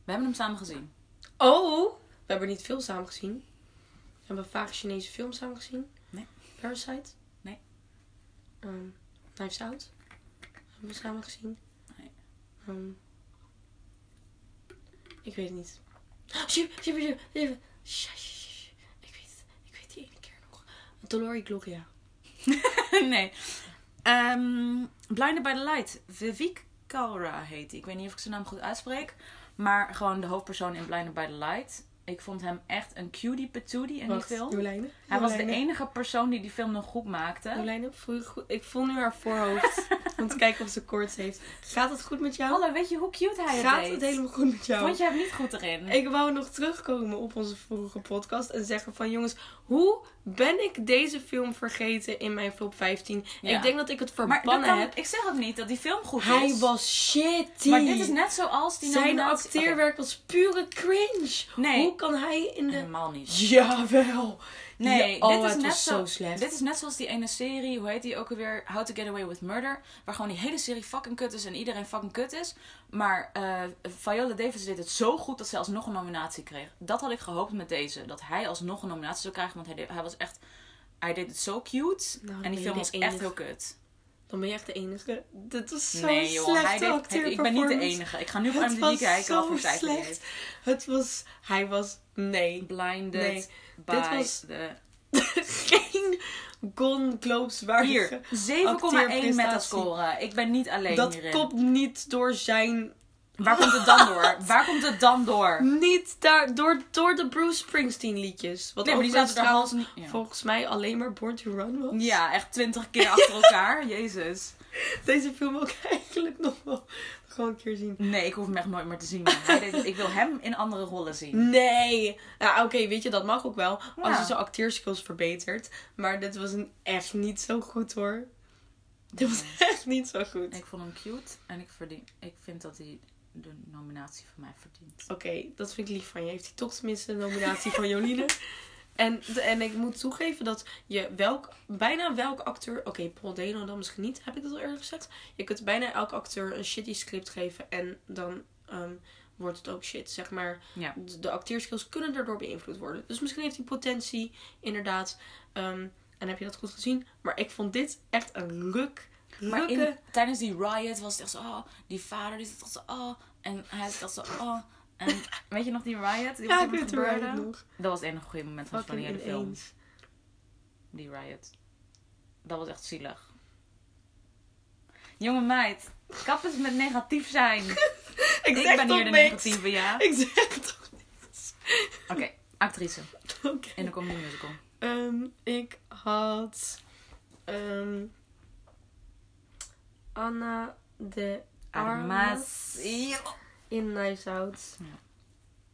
We hebben hem samen gezien. Oh! We hebben niet veel samen gezien. We hebben vaak Chinese films samen gezien. Nee. Parasite. Nee. Um, Knives Out. Hebben we samen gezien. Nee. Ehm, ik weet het niet. Shh, shh, shh. Ik weet het. Ik weet die ene keer nog. Dolores Gloria. nee. Ehm Blinded by the Light. Vivek Kalra heet hij. Ik weet niet of ik zijn naam goed uitspreek. Maar gewoon de hoofdpersoon in Blinded by the Light. Ik vond hem echt een cutie patootie in die film. Hij was de enige persoon die die film nog goed maakte. Ik voel nu haar voorhoofd. om te kijken of ze koorts heeft. Gaat het goed met jou? Hallo, weet je hoe cute hij het Gaat deed? het helemaal goed met jou? Vond je hem niet goed erin? Ik wou nog terugkomen op onze vorige podcast en zeggen van jongens, hoe ben ik deze film vergeten in mijn flop 15? Ja. Ik denk dat ik het maar verbannen kan- heb. ik zeg ook niet dat die film goed Hij is. was shitty. Maar dit is net zoals die Zijn nominatie... acteerwerk was pure cringe. Nee. Hoe kan hij in de... Helemaal niet. Jawel. Nee, Ja, oh, dit is net zo slecht. Dit is net zoals die ene serie, hoe heet die ook alweer? How to Get Away with Murder. Waar gewoon die hele serie fucking kut is en iedereen fucking kut is. Maar eh Viola Davis deed het zo goed dat ze alsnog een nominatie kreeg. Dat had ik gehoopt met deze. Dat hij alsnog een nominatie zou krijgen. Want hij, deed, hij was echt... Hij deed het zo cute. Nou, en die film was echt heel kut. Dan ben je echt de enige. Dit was zo nee joh, slecht hij deed, ik ben niet de enige. Ik ga nu op Het IMDb kijken zo cijfer hij slecht. heeft. Het was... Hij was... Nee. Blinded Nee, by dit was- the... Geen Golden Globes waardige Hier, 7,1 acteerprestatie. metascore. Ik ben niet alleen Dat hierin. komt niet door zijn. Waar komt het dan door? Waar komt het dan door? Niet daar, door, door de Bruce Springsteen liedjes. Wat Nee, maar die zaten er trouwens half niet... Ja. volgens mij alleen maar Born to Run was. Ja, echt twintig keer achter elkaar. Jezus. Deze film wil ik eigenlijk nog wel gewoon een keer zien. Nee, ik hoef hem echt nooit meer te zien. ik wil hem in andere rollen zien. Nee! Ja, oké, weet je, dat mag ook wel. Als je zijn acteerskills verbetert. Maar dit was een echt niet zo goed hoor. Dit was echt niet zo goed. Ik vond hem cute en ik, verdien, ik vind dat hij de nominatie van mij verdient. Oké, dat vind ik lief van je. Heeft hij toch tenminste een nominatie van Joline? En, de- en ik moet toegeven dat je welk, bijna welk acteur... Oké, Paul Dano dan misschien niet, heb ik dat al eerder gezegd? Je kunt bijna elke acteur een shitty script geven en dan ehm, wordt het ook shit, zeg maar. Ja. De, de acteerskills kunnen daardoor beïnvloed worden. Dus misschien heeft hij potentie, inderdaad. Ehm, en heb je dat goed gezien. Maar ik vond dit echt een luk. Maar in, tijdens die riot was het echt zo, oh, die vader die zit echt zo, oh. En hij zit echt zo, oh. En weet je nog die riot? Die Ja, ik er weet gebeurde? het nog. Dat was het enige goede moment van, van die Fucking hele film. Die riot. Dat was echt zielig. Jonge meid, kap eens met negatief zijn. Ik, ben hier de niks. negatieve, ja. Ik zeg toch niks. Oké, actrice Oké. in de comedy musical. Ehm, ik had ehm, Anna de Armas in Knives Out. Ja.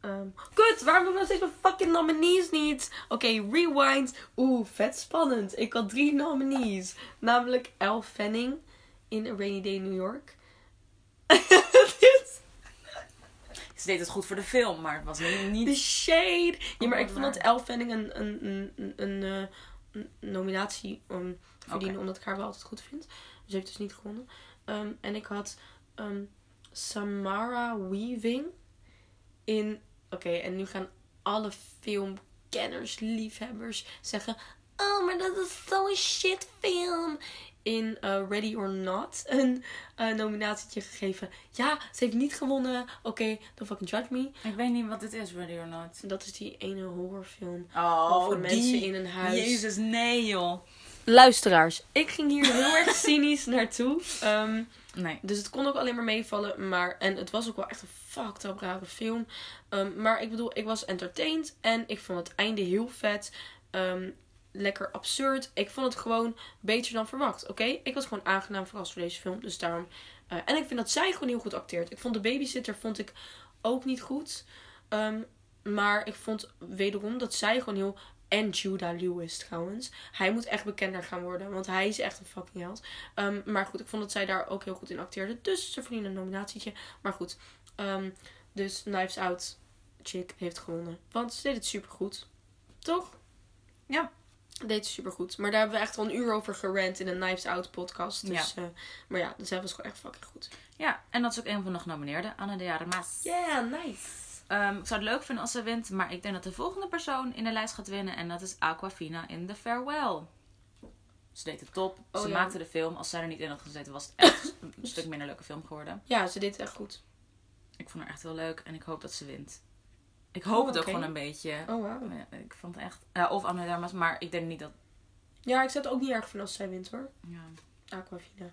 Ehm, kut, waarom doen we nog steeds mijn fucking nominees niet? Oké, rewind. Oeh, vet spannend. Ik had drie nominees. Namelijk Elle Fanning in A Rainy Day in New York. Ze deed het goed voor de film, maar het was niet... De shade. Ja, maar Oh, ik vond dat maar- Elle Fanning een, een, een, een, een, eh, nominatie um, verdienen, Oké. omdat ik haar wel altijd goed vind. Ze heeft dus niet gewonnen. Ehm, en ik had ehm, Samara Weaving in. Oké, en nu gaan alle filmkenners, liefhebbers zeggen: Oh, maar dat is zo'n shit film. In eh, Ready or Not een nominatietje gegeven. Ja, ze heeft niet gewonnen. Oké, don't fucking judge me. Ik weet niet wat dit is, Ready or Not. Dat is die ene horrorfilm. Oh, over mensen in een huis. Jezus, nee joh. Luisteraars, ik ging hier heel erg cynisch naartoe. Ehm, Nee. dus het kon ook alleen maar meevallen. Maar, en het was ook wel echt een fucked up rare film. Ehm, maar ik bedoel, ik was entertained. En ik vond het einde heel vet. Ehm, lekker absurd. Ik vond het gewoon beter dan verwacht. Oké, ik was gewoon aangenaam verrast voor deze film. Dus daarom. eh, en ik vind dat zij gewoon heel goed acteert. Ik vond de babysitter vond ik ook niet goed. Maar ik vond wederom dat zij gewoon heel. En Judah Lewis trouwens. Hij moet echt bekender gaan worden. Want hij is echt een fucking held. Ehm, maar goed, ik vond dat zij daar ook heel goed in acteerde. Dus ze verdienen een nominatietje. Maar goed. ehm, dus Knives Out chick heeft gewonnen. Want ze deed het supergoed. Toch? Ja. Deed het supergoed. Maar daar hebben we echt al een uur over gerant in een Knives Out podcast. Dus, eh, maar ja, dus zij was gewoon echt fucking goed. Ja, en dat is ook een van de genomineerden, Anna de Armas. Yeah, nice. Ehm, ik zou het leuk vinden als ze wint, maar ik denk dat de volgende persoon in de lijst gaat winnen. En dat is Aquafina in The Farewell. Ze deed het top. Oh, ze ja. maakte de film. Als zij er niet in had gezeten, was het echt een stuk minder leuke film geworden. Ja, ze deed het echt goed. Ik vond haar echt heel leuk en ik hoop dat ze wint. Ik hoop Oh, het ook gewoon een beetje. Oh, wow. Ja, Ik vond het echt. Ja, of Anna de Armas, maar ik denk niet dat. Ja, ik zet het ook niet erg van als zij wint hoor. Ja. Aquafina.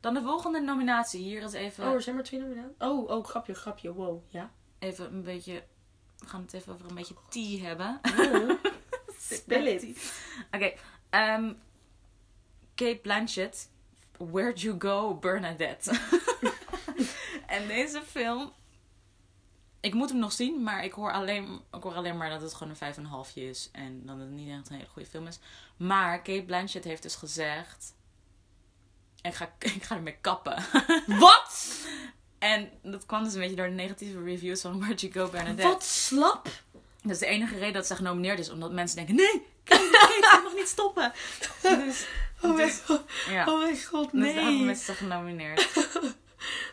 Dan de volgende nominatie. Hier is even, Oh, er zijn maar twee nominaties. Oh, oh, grapje, grapje. Wow, ja. Even een beetje. We gaan het even over een beetje tea hebben. Oh. It. Oké, ehm Kate Blanchett, Where'd You Go, Bernadette. en deze film, ik moet hem nog zien, maar ik hoor alleen, ik hoor alleen maar dat het gewoon een vijf en een halfje is. En dat het niet echt een hele goede film is. Maar Kate Blanchett heeft dus gezegd, ik ga, ik ga ermee kappen. Wat? En dat kwam dus een beetje door de negatieve reviews van Where'd You Go, Bernadette. Wat slap? Dat is de enige reden dat ze genomineerd is, omdat mensen denken, nee, Kate, Kate mag niet stoppen. Dus, Oh mijn dus ja. oh mijn god Dus daarom nee. is ze genomineerd.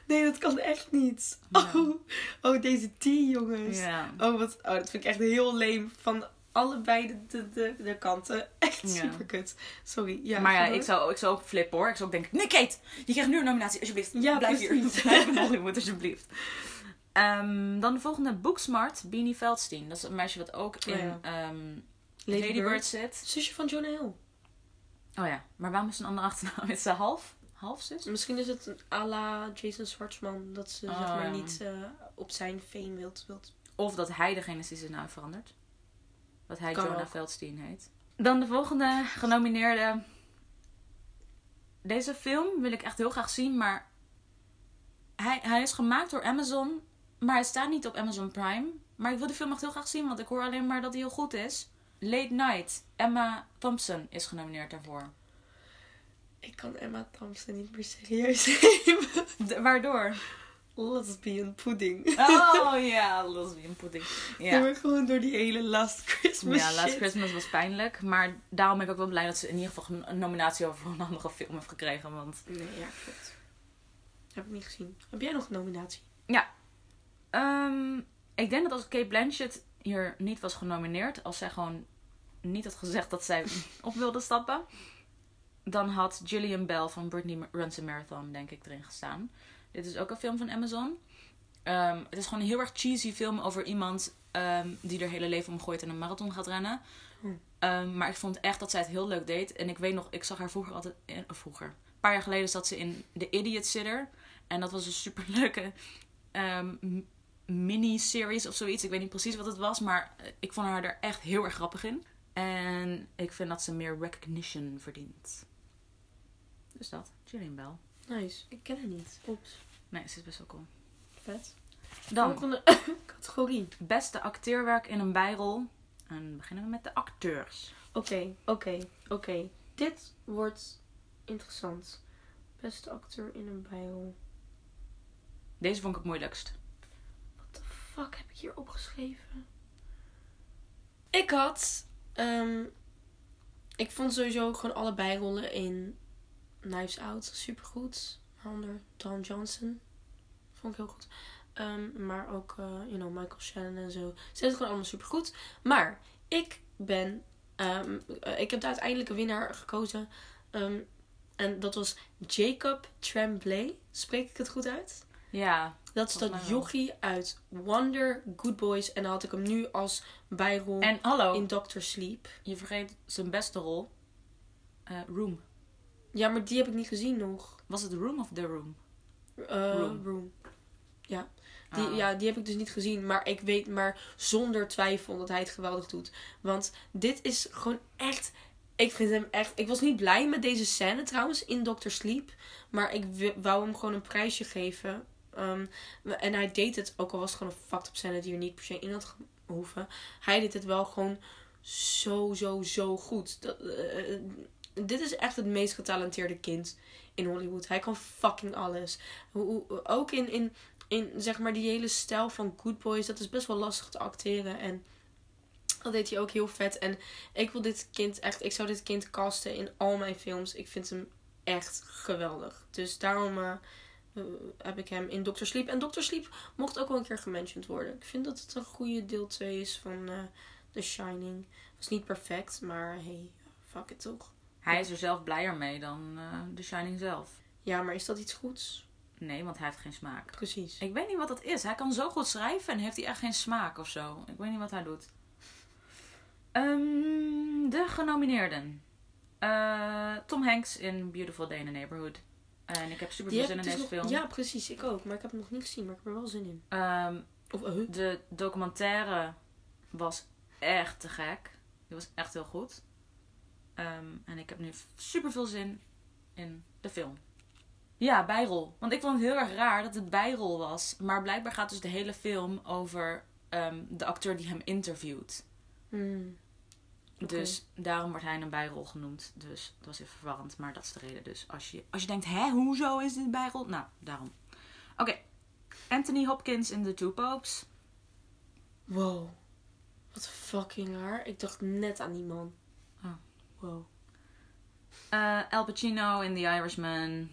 Nee, dat kan echt niet. Ja. Oh, oh deze tea, jongens. Ja. Oh, wat, oh, dat vind ik echt heel leem van allebei de, de, de, de kanten. Echt Ja. super kut. Sorry. Ja, maar ja, ik zou, ik zou ook flippen hoor. Ik zou ook denken, nee Kate, je krijgt nu een nominatie, alsjeblieft. Ja, Blijf hier. Blijf in Hollywood, alsjeblieft. Ehm, dan de volgende, Booksmart, Beanie Feldstein. Dat is een meisje wat ook in Oh ja. ehm, Lady, Lady, Bird. Bird zit. Zusje van Jonah Hill. Oh ja, maar waarom is een andere achternaam? Is ze half? Half zus? Misschien is het een à la Jason Schwartzman. Dat ze Oh, zeg maar ja. niet eh, op zijn fame wilt. wilt. Of dat hij degene is die zijn naam verandert. Dat hij Kan Jonah ook. Feldstein heet. Dan de volgende genomineerde. Deze film wil ik echt heel graag zien, maar hij, hij is gemaakt door Amazon, maar hij staat niet op Amazon Prime. Maar ik wil de film echt heel graag zien, want ik hoor alleen maar dat hij heel goed is. Late Night, Emma Thompson is genomineerd daarvoor. Ik kan Emma Thompson niet meer serieus nemen. De- waardoor? Lesbian pudding. Oh ja, lesbian pudding. Ja. Ja. maar gewoon door die hele Last Christmas Ja, Last shit. Christmas was pijnlijk. Maar daarom ben ik ook wel blij dat ze in ieder geval een nominatie over een andere film heeft gekregen. Want Nee, ja, klopt. Heb ik niet gezien. Heb jij nog een nominatie? ehm, ik denk dat als Kate Blanchett hier niet was genomineerd, als zij gewoon niet had gezegd dat zij op wilde stappen, dan had Gillian Bell van Britney Runs a Marathon, denk ik, erin gestaan. Dit is ook een film van Amazon. Ehm, het is gewoon een heel erg cheesy film over iemand ehm, die er hele leven omgooit en een marathon gaat rennen. Hm. Ehm, maar ik vond echt dat zij het heel leuk deed. En ik weet nog, ik zag haar vroeger altijd... In, of vroeger. Een paar jaar geleden zat ze in The Idiot Sitter. En dat was een superleuke ehm m- mini-series of zoiets. Ik weet niet precies wat het was. Maar eh, ik vond haar er echt heel erg grappig in. En ik vind dat ze meer recognition verdient. Dus dat. Gillian Bell. Nice. Ik ken haar niet. Oeps. Nee, ze is best wel cool. Vet. Dan, Volgende categorie. beste acteerwerk in een bijrol. En dan beginnen we met de acteurs. Oké, oké, oké. Dit wordt interessant. Beste acteur in een bijrol. Deze vond ik het moeilijkst. What the fuck heb ik hier opgeschreven? Ik had... ehm, ik vond sowieso gewoon alle bijrollen in Knives Out supergoed. Waaronder Don Johnson. Vond ik heel goed. Ehm, maar ook, eh you know, Michael Shannon en zo. Ze deden het gewoon allemaal supergoed. Maar ik ben... ehm, eh, ik heb de uiteindelijke winnaar gekozen. Ehm, en dat was Jacob Tremblay. Spreek ik het goed uit? Ja, Dat is dat jochie uit Wonder Good Boys. En dan had ik hem nu als bijrol en hallo, in Doctor Sleep. je vergeet zijn beste rol. Eh, room. Ja, maar die heb ik niet gezien nog. Was het Room of The Room? Room. Room. Ja. Die, Ah. ja, die heb ik dus niet gezien. Maar ik weet maar zonder twijfel dat hij het geweldig doet. Want dit is gewoon echt... Ik vind hem echt... Ik was niet blij met deze scène trouwens in Doctor Sleep. Maar ik wou hem gewoon een prijsje geven. Ehm, en hij deed het, ook al was het gewoon een fucked up scène die er niet per se in had gehoeven. Hij deed het wel gewoon zo, zo, zo goed. Dat, eh, eh, dit is echt het meest getalenteerde kind in Hollywood. Hij kan fucking alles. Ook in, in, in zeg maar die hele stijl van Good Boys. Dat is best wel lastig te acteren. En dat deed hij ook heel vet. En ik wil dit kind echt... Ik zou dit kind casten in al mijn films. Ik vind hem echt geweldig. Dus daarom eh, heb ik hem in Doctor Sleep. En Doctor Sleep mocht ook wel een keer gementiond worden. Ik vind dat het een goede deel 2 is van eh The Shining. Was niet perfect, maar hey, fuck it toch. Hij is er zelf blijer mee dan eh The Shining zelf. Ja, maar is dat iets goeds? Nee, want hij heeft geen smaak. Precies. Ik weet niet wat dat is. Hij kan zo goed schrijven en heeft hij echt geen smaak of zo. Ik weet niet wat hij doet. Ehm, de genomineerden. Eh, Tom Hanks in Beautiful Day in the Neighborhood. En ik heb super veel zin in deze nog- film. Ja, precies. Ik ook. Maar ik heb hem nog niet gezien. Maar ik heb er wel zin in. Ehm, Of, eh, de documentaire was echt te gek. Die was echt heel goed. Ehm, en ik heb nu super veel zin in de film. Ja, bijrol. Want ik vond het heel erg raar dat het bijrol was. Maar blijkbaar gaat dus de hele film over ehm, de acteur die hem interviewt. hmm. Dus daarom wordt hij een bijrol genoemd. Dus dat was even verwarrend. Maar dat is de reden. Dus als je, als je denkt, hè, hoezo is dit bijrol? Nou, daarom. Oké. Anthony Hopkins in The Two Popes. Wow. Wat fucking raar. Ik dacht net aan die man. Oh. Wow. Eh, Al Pacino in The Irishman.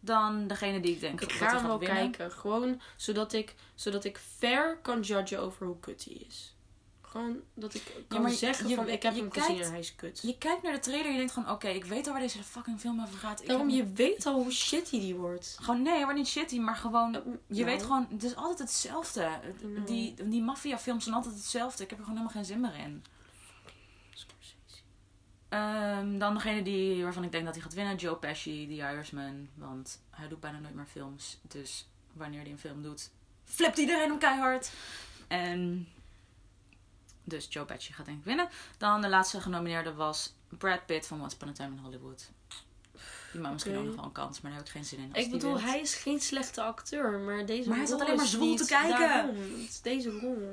Dan degene die ik denk Ik ga hem wel winnen. kijken. Gewoon zodat ik, zodat ik fair kan judgen over hoe kut hij is. Gewoon dat ik kan je- zeggen je- van ik heb je hem gezien en hij is kut. Je kijkt naar de trailer en je denkt gewoon, oké, ik weet al waar deze fucking film over gaat. Daarom, heb- je weet al hoe shitty die wordt. Gewoon, nee, maar niet shitty, maar gewoon... Eh, Je nou. weet gewoon, het is altijd hetzelfde. Het- Nou. Die, die maffiafilms zijn altijd hetzelfde. Ik heb er gewoon helemaal geen zin meer in. Ehm, dan degene die, waarvan ik denk dat hij gaat winnen, Joe Pesci, The Irishman. Want hij doet bijna nooit meer films. Dus wanneer hij een film doet, flipt iedereen hem keihard. En dus Joe Pesci gaat denk ik winnen. Dan de laatste genomineerde was Brad Pitt van Once Upon a Time in Hollywood. Die maakt misschien ook nog wel een kans, maar daar heb ik geen zin in. Als Ik bedoel, hij is geen slechte acteur, maar deze Maar hij zat alleen maar zwoel te kijken. Deze rol.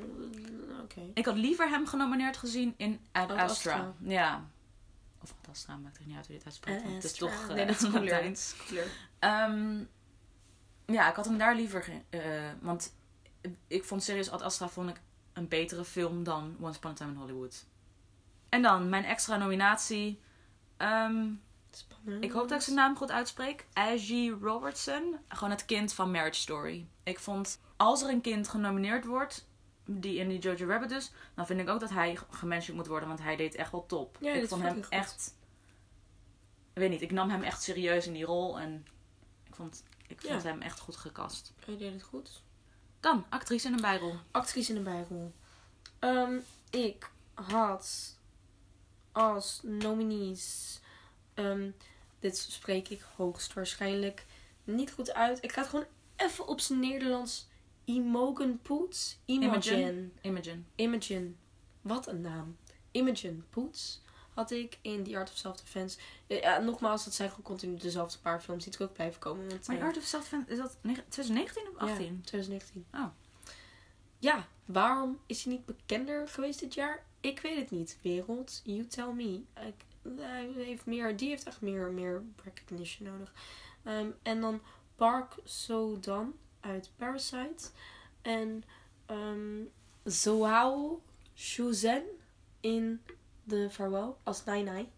Oké. Ik had liever hem genomineerd gezien in Ad Ad Astra. Astra. Ja. Of Ad Astra, maakt er niet uit hoe je dit uitspreekt. want Het is toch Nee, dat is eh, cooler. Is cooler. Ehm, ja, ik had hem daar liever... eh, want ik vond serieus Ad Astra vond ik een betere film dan Once Upon a Time in Hollywood. En dan mijn extra nominatie. Ehm, Spannend. ik hoop dat ik zijn naam goed uitspreek. Ashley Robertson. Gewoon het kind van Marriage Story. Ik vond, als er een kind genomineerd wordt, die in die Jojo Rabbit dus, dan vind ik ook dat hij gementiond moet worden, want hij deed echt wel top. Ja, ik vond hem goed. echt, ik weet niet, ik nam hem echt serieus in die rol en ik vond, ik vond Ja. hem echt goed gekast. Hij deed het goed. Dan, actrice in een bijrol. Actrice in een bijrol. Ehm, ik had als nominees. ehm, dit spreek ik hoogstwaarschijnlijk niet goed uit. Ik ga het gewoon even op zijn Nederlands. Imogen Poets. Imogen. Imogen. Imogen. Wat een naam. Imogen Poets had ik in The Art of Self-Defense. Ja, ja, nogmaals, dat zijn gewoon continu dezelfde paar films die terug blijven komen. Want, Maar eh, Art of Self, is dat neg- 2019 of 18? Ja, 2019. Oh. Ja, waarom is hij niet bekender geweest dit jaar? Ik weet het niet. Wereld, you tell me. Ik, hij heeft meer, die heeft echt meer, meer recognition nodig. Ehm, en dan Park So-dan uit Parasite. En ehm Zoao Shuzen in de Farewell als Nai Nai.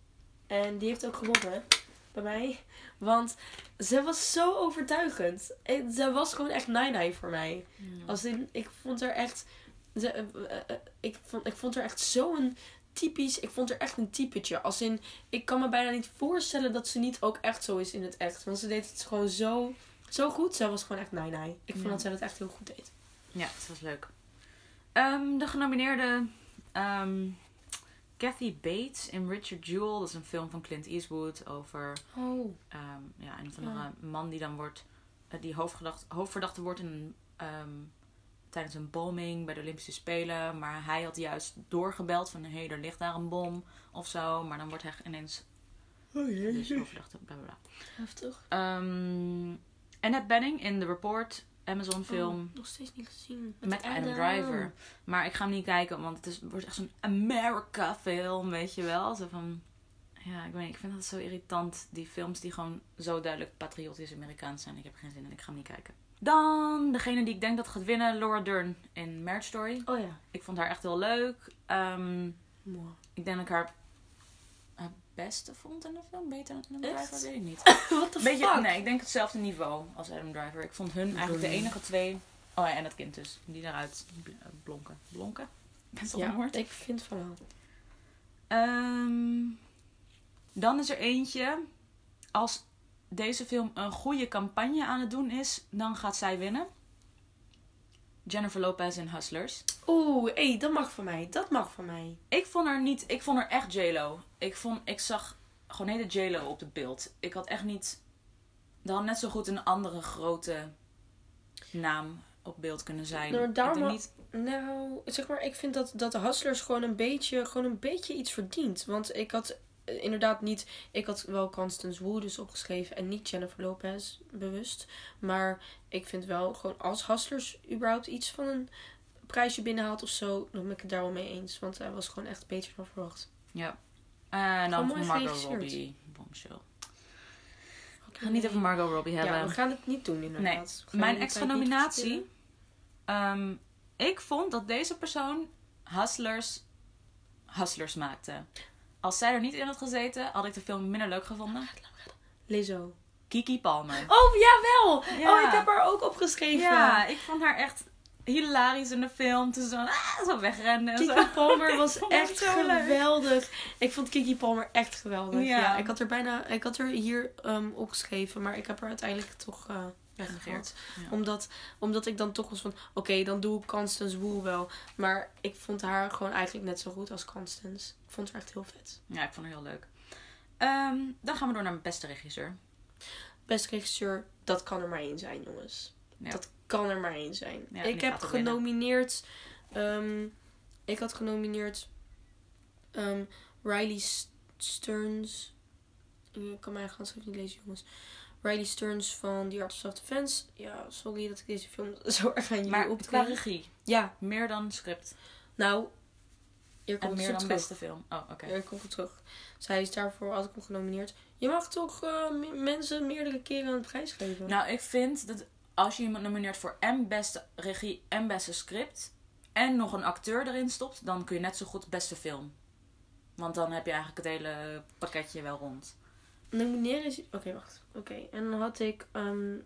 En die heeft ook gewonnen bij mij. Want ze was zo overtuigend. En Ze was gewoon echt Nai Nai voor mij. Als in, ik vond haar echt. Ze, eh, eh, eh, ik, vond, ik vond haar echt zo'n typisch. Ik vond haar echt een typetje. Als in, ik kan me bijna niet voorstellen dat ze niet ook echt zo is in het echt. Want ze deed het gewoon zo, zo goed. Zij was gewoon echt Nai Nai. Ik vond Ja. dat zij dat echt heel goed deed. Ja, het was leuk. Ehm, de genomineerde ehm, Kathy Bates in Richard Jewell. Dat is een film van Clint Eastwood over Oh. ehm, ja, een of andere man die dan wordt, eh, die hoofdverdachte, wordt in tijdens een bombing bij de Olympische Spelen. Maar hij had juist doorgebeld van hé, hey, er ligt daar een bom of zo. Maar dan wordt hij ineens Oh dus hoofdverdachte, bla bla bla. Heftig. Annette Bening in The Report, Amazon film. Oh, nog steeds niet gezien. Met Adam Driver. Maar ik ga hem niet kijken, want het is, wordt echt zo'n America film, weet je wel. Zo van, ja, ik weet niet, ik vind dat zo irritant. Die films die gewoon zo duidelijk patriotisch Amerikaans zijn. Ik heb er geen zin in, ik ga hem niet kijken. Dan degene die ik denk dat gaat winnen, Laura Dern in Marriage Story. Oh ja. Ik vond haar echt heel leuk. Mooi. ik denk dat ik haar beste vond in de film. Beter dan Adam Echt? Driver, weet ik niet. What the Beetje, fuck? nee, ik denk hetzelfde niveau als Adam Driver. Ik vond hun eigenlijk de enige twee. Oh ja, en het kind dus. Die daaruit bl- blonken. Blonken? Best wel een Ja, woord. ik vind van wel. Ehm, dan is er eentje. Als deze film een goede campagne aan het doen is, dan gaat zij winnen. Jennifer Lopez in Hustlers. Oeh, hé, dat mag van mij. Dat mag van mij. Ik vond haar niet. Ik vond haar echt J-Lo. Ik, vond, ik zag gewoon hele J-Lo op het beeld. Ik had echt niet. Er had net zo goed een andere grote naam op beeld kunnen zijn. Nou, daarom ik niet. Nou, zeg maar, ik vind dat, dat de Hustlers gewoon een beetje, gewoon een beetje iets verdient. Want ik had inderdaad niet... Ik had wel Constance Wu dus opgeschreven en niet Jennifer Lopez bewust. Maar ik vind wel gewoon als Hustlers überhaupt iets van een prijsje binnenhaalt of zo... dan ben ik het daar wel mee eens. Want hij was gewoon echt beter dan verwacht. Ja. En dan Margot. Robbie. Bombshell. Ik ga niet over Margot Robbie hebben. Ja, we gaan het niet doen inderdaad. Gaan Mijn extra nominatie. ehm, ik vond dat deze persoon Hustlers, Hustlers maakte. Als zij er niet in had gezeten, had ik de film minder leuk gevonden. Lizzo. Kiki Palmer. Oh, jawel! Ja. Oh, ik heb haar ook opgeschreven. Ja, ik vond haar echt hilarisch in de film. Toen ze zo, ah, zo wegrende. en zo. Kiki Palmer was haar echt leuk. geweldig. Ik vond Kiki Palmer echt geweldig. Ja. Ja. ik had er bijna, ik had er hier ehm, opgeschreven, maar ik heb er uiteindelijk toch eh Ja. Omdat, omdat ik dan toch was van, oké, dan doe ik Constance Wu wel. Maar ik vond haar gewoon eigenlijk net zo goed als Constance. Ik vond haar echt heel vet. Ja, ik vond haar heel leuk. Ehm, dan gaan we door naar mijn beste regisseur. Beste regisseur, dat kan er maar één zijn, jongens. Ja. Dat kan er maar één zijn. Ik heb genomineerd. ehm, ik had genomineerd. ehm, Riley Stearns. Ik kan mijn handschrift niet lezen, jongens. Riley Stearns van The Artist of Defense. Ja, sorry dat ik deze film zo erg aan jullie Maar qua opdring. regie, Ja, meer dan script. nou. Hier En komt meer ze dan terug. beste film. Oh, oké. Hier komt het terug. Zij is daarvoor ik hem genomineerd. Je mag toch eh, me- mensen meerdere keren een prijs geven? Nou, ik vind dat als je iemand nomineert voor en beste regie en beste script... en nog een acteur erin stopt... dan kun je net zo goed beste film. Want dan heb je eigenlijk het hele pakketje wel rond. Is... Oké, wacht. Oké, en dan had ik ehm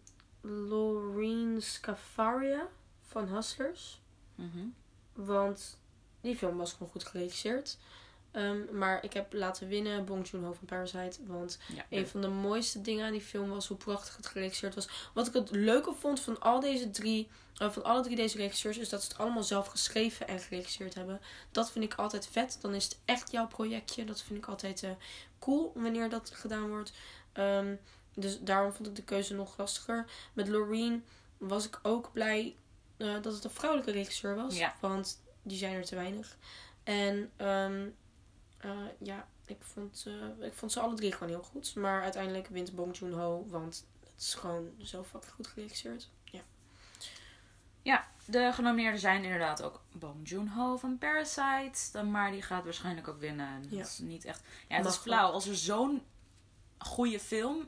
Loreen Scafaria van Hustlers. Mhm. Want die film was gewoon goed geregisseerd. Ehm, maar ik heb laten winnen Bong Joon-ho van Parasite. Want Ja, een van de mooiste dingen aan die film was hoe prachtig het geregisseerd was. Wat ik het leuke vond van al deze drie, eh, van alle drie deze regisseurs, is dat ze het allemaal zelf geschreven en geregisseerd hebben. Dat vind ik altijd vet. Dan is het echt jouw projectje. Dat vind ik altijd eh, cool wanneer dat gedaan wordt. Ehm, dus daarom vond ik de keuze nog lastiger. Met Loreen was ik ook blij eh, dat het een vrouwelijke regisseur was. Ja. Want die zijn er te weinig. En ehm, eh, ja, ik vond, eh, ik vond ze alle drie gewoon heel goed. Maar uiteindelijk wint Bong Joon-ho. Want het is gewoon zo fucking goed geregisseerd. Ja. Ja, de genomineerden zijn inderdaad ook Bong Joon-ho van Parasite. Dan, maar die gaat waarschijnlijk ook winnen. Dat Ja. is niet echt... Ja, het Mag is flauw. Als er zo'n goede film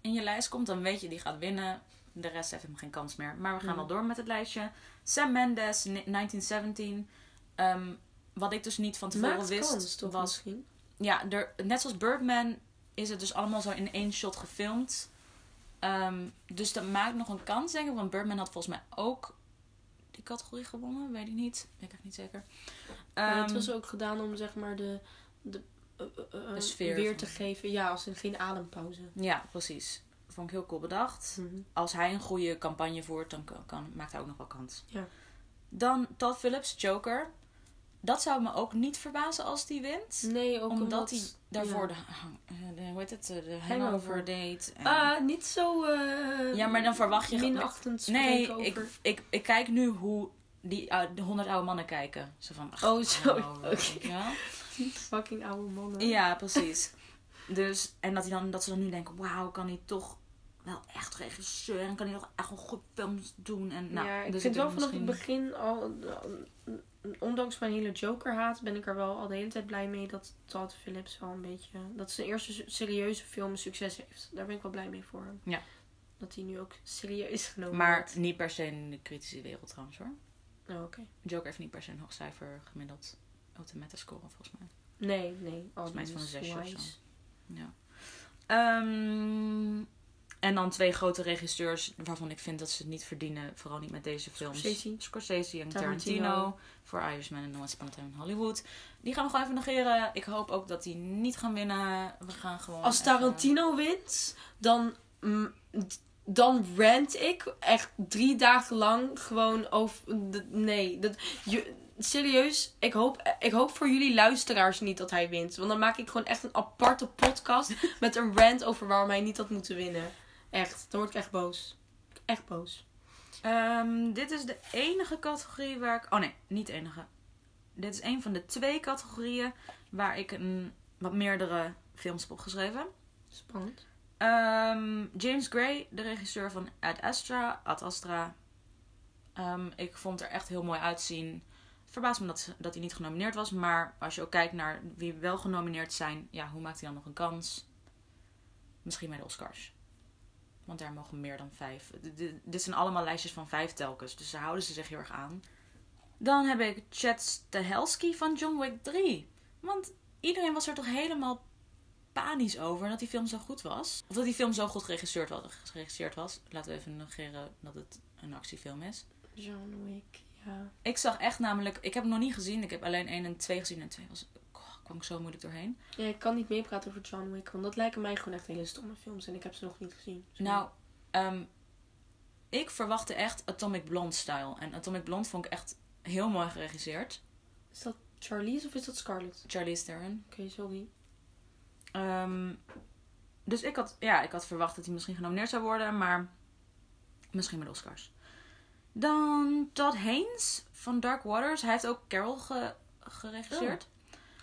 in je lijst komt, dan weet je die gaat winnen. De rest heeft hem geen kans meer. Maar we gaan Hmm. wel door met het lijstje. Sam Mendes, ni- 1917. Ehm, wat ik dus niet van tevoren Maakt wist, kans toch was misschien? ja, er, net zoals Birdman is het dus allemaal zo in één shot gefilmd. Ehm, dus dat maakt nog een kans, denk ik. Want Birdman had volgens mij ook die categorie gewonnen. Weet ik niet. Weet ik echt niet zeker. Maar het Ehm, was ook gedaan om zeg maar de, de, eh, eh, eh, De sfeer weer te geven. Ja, als in geen adempauze. Ja, precies. Vond ik heel cool bedacht. Mhm. Als hij een goede campagne voert, dan kan, kan- maakt hij ook nog wel kans. Ja. Dan Todd Phillips, Joker. Dat zou me ook niet verbazen als die wint. Nee, ook omdat hij daarvoor ja. de, eh, de, hoe heet het, de Hangover. deed. En- Ah, niet zo... eh Ja, maar dan verwacht je- Minachtend nee, ik, ik, ik kijk nu hoe die ou- de honderd oude mannen kijken. Zo van, ach, Oh, zo, hangover, wel? Fucking oude mannen. Ja, precies. Dus, en dat, hij dan, dat ze dan nu denken, wauw, kan hij toch wel echt regisseur en kan hij nog echt wel goed films doen. En, nou, ja, ik dus vind wel vanaf het begin al... Ondanks mijn hele Joker-haat ben ik er wel al de hele tijd blij mee dat Todd Phillips wel een beetje... Dat zijn eerste serieuze film succes heeft. Daar ben ik wel blij mee voor hem. Ja. Dat hij nu ook serieus genomen Maar wordt. niet per se in de kritische wereld trouwens hoor. Oh, oké. Joker heeft niet per se een hoog cijfer gemiddeld op de metascore volgens mij. Nee, nee. Volgens mij is van een zesje of zo. Ja. Ehm, en dan twee grote regisseurs waarvan ik vind dat ze het niet verdienen. Vooral niet met deze films. Scorsese. Scorsese en Tarantino. Tarantino. Voor Irishman en Once Upon a Time in Hollywood. Die gaan we gewoon even negeren. Ik hoop ook dat die niet gaan winnen. We gaan gewoon Als even- Tarantino wint, dan, mm, dan rant ik echt drie dagen lang gewoon over. Nee, dat, je, serieus, ik hoop, ik hoop voor jullie luisteraars niet dat hij wint. Want dan maak ik gewoon echt een aparte podcast met een rant over waarom hij niet had moeten winnen. Echt, dan word ik echt boos. Echt boos. Ehm, dit is de enige categorie waar ik... Oh nee, niet de enige. Dit is een van de twee categorieën waar ik een, wat meerdere films heb opgeschreven. Spannend. Ehm, James Gray, de regisseur van Ad Astra. Ad Astra. Ehm, ik vond er echt heel mooi uitzien. Het verbaast me dat, dat hij niet genomineerd was. Maar als je ook kijkt naar wie wel genomineerd zijn. Ja, hoe maakt hij dan nog een kans? Misschien bij de Oscars. Want daar mogen meer dan vijf. D- dit zijn allemaal lijstjes van vijf telkens. Dus daar houden ze zich heel erg aan. Dan heb ik Chad Stahelski van John Wick 3. Want iedereen was er toch helemaal panisch over dat die film zo goed was. Of dat die film zo goed geregisseerd was. geregisseerd was. Laten we even negeren dat het een actiefilm is. John Wick, ja. Ik zag echt namelijk... Ik heb hem nog niet gezien. Ik heb alleen 1 en 2 gezien. En 2 was... Oh, kwam ik zo moeilijk doorheen. Ja, ik kan niet meepraten over John Wick, want dat lijken mij gewoon echt hele stomme films en ik heb ze nog niet gezien. Sorry. Nou, ehm, ik verwachtte echt Atomic Blonde style. En Atomic Blonde vond ik echt heel mooi geregisseerd. Is dat Charlize of is dat Scarlett? Charlize Theron. Oké, sorry. Ehm, dus ik had, ja, ik had verwacht dat hij misschien genomineerd zou worden, maar misschien met Oscars. Dan Todd Haynes van Dark Waters. Hij heeft ook Carol ge- geregisseerd.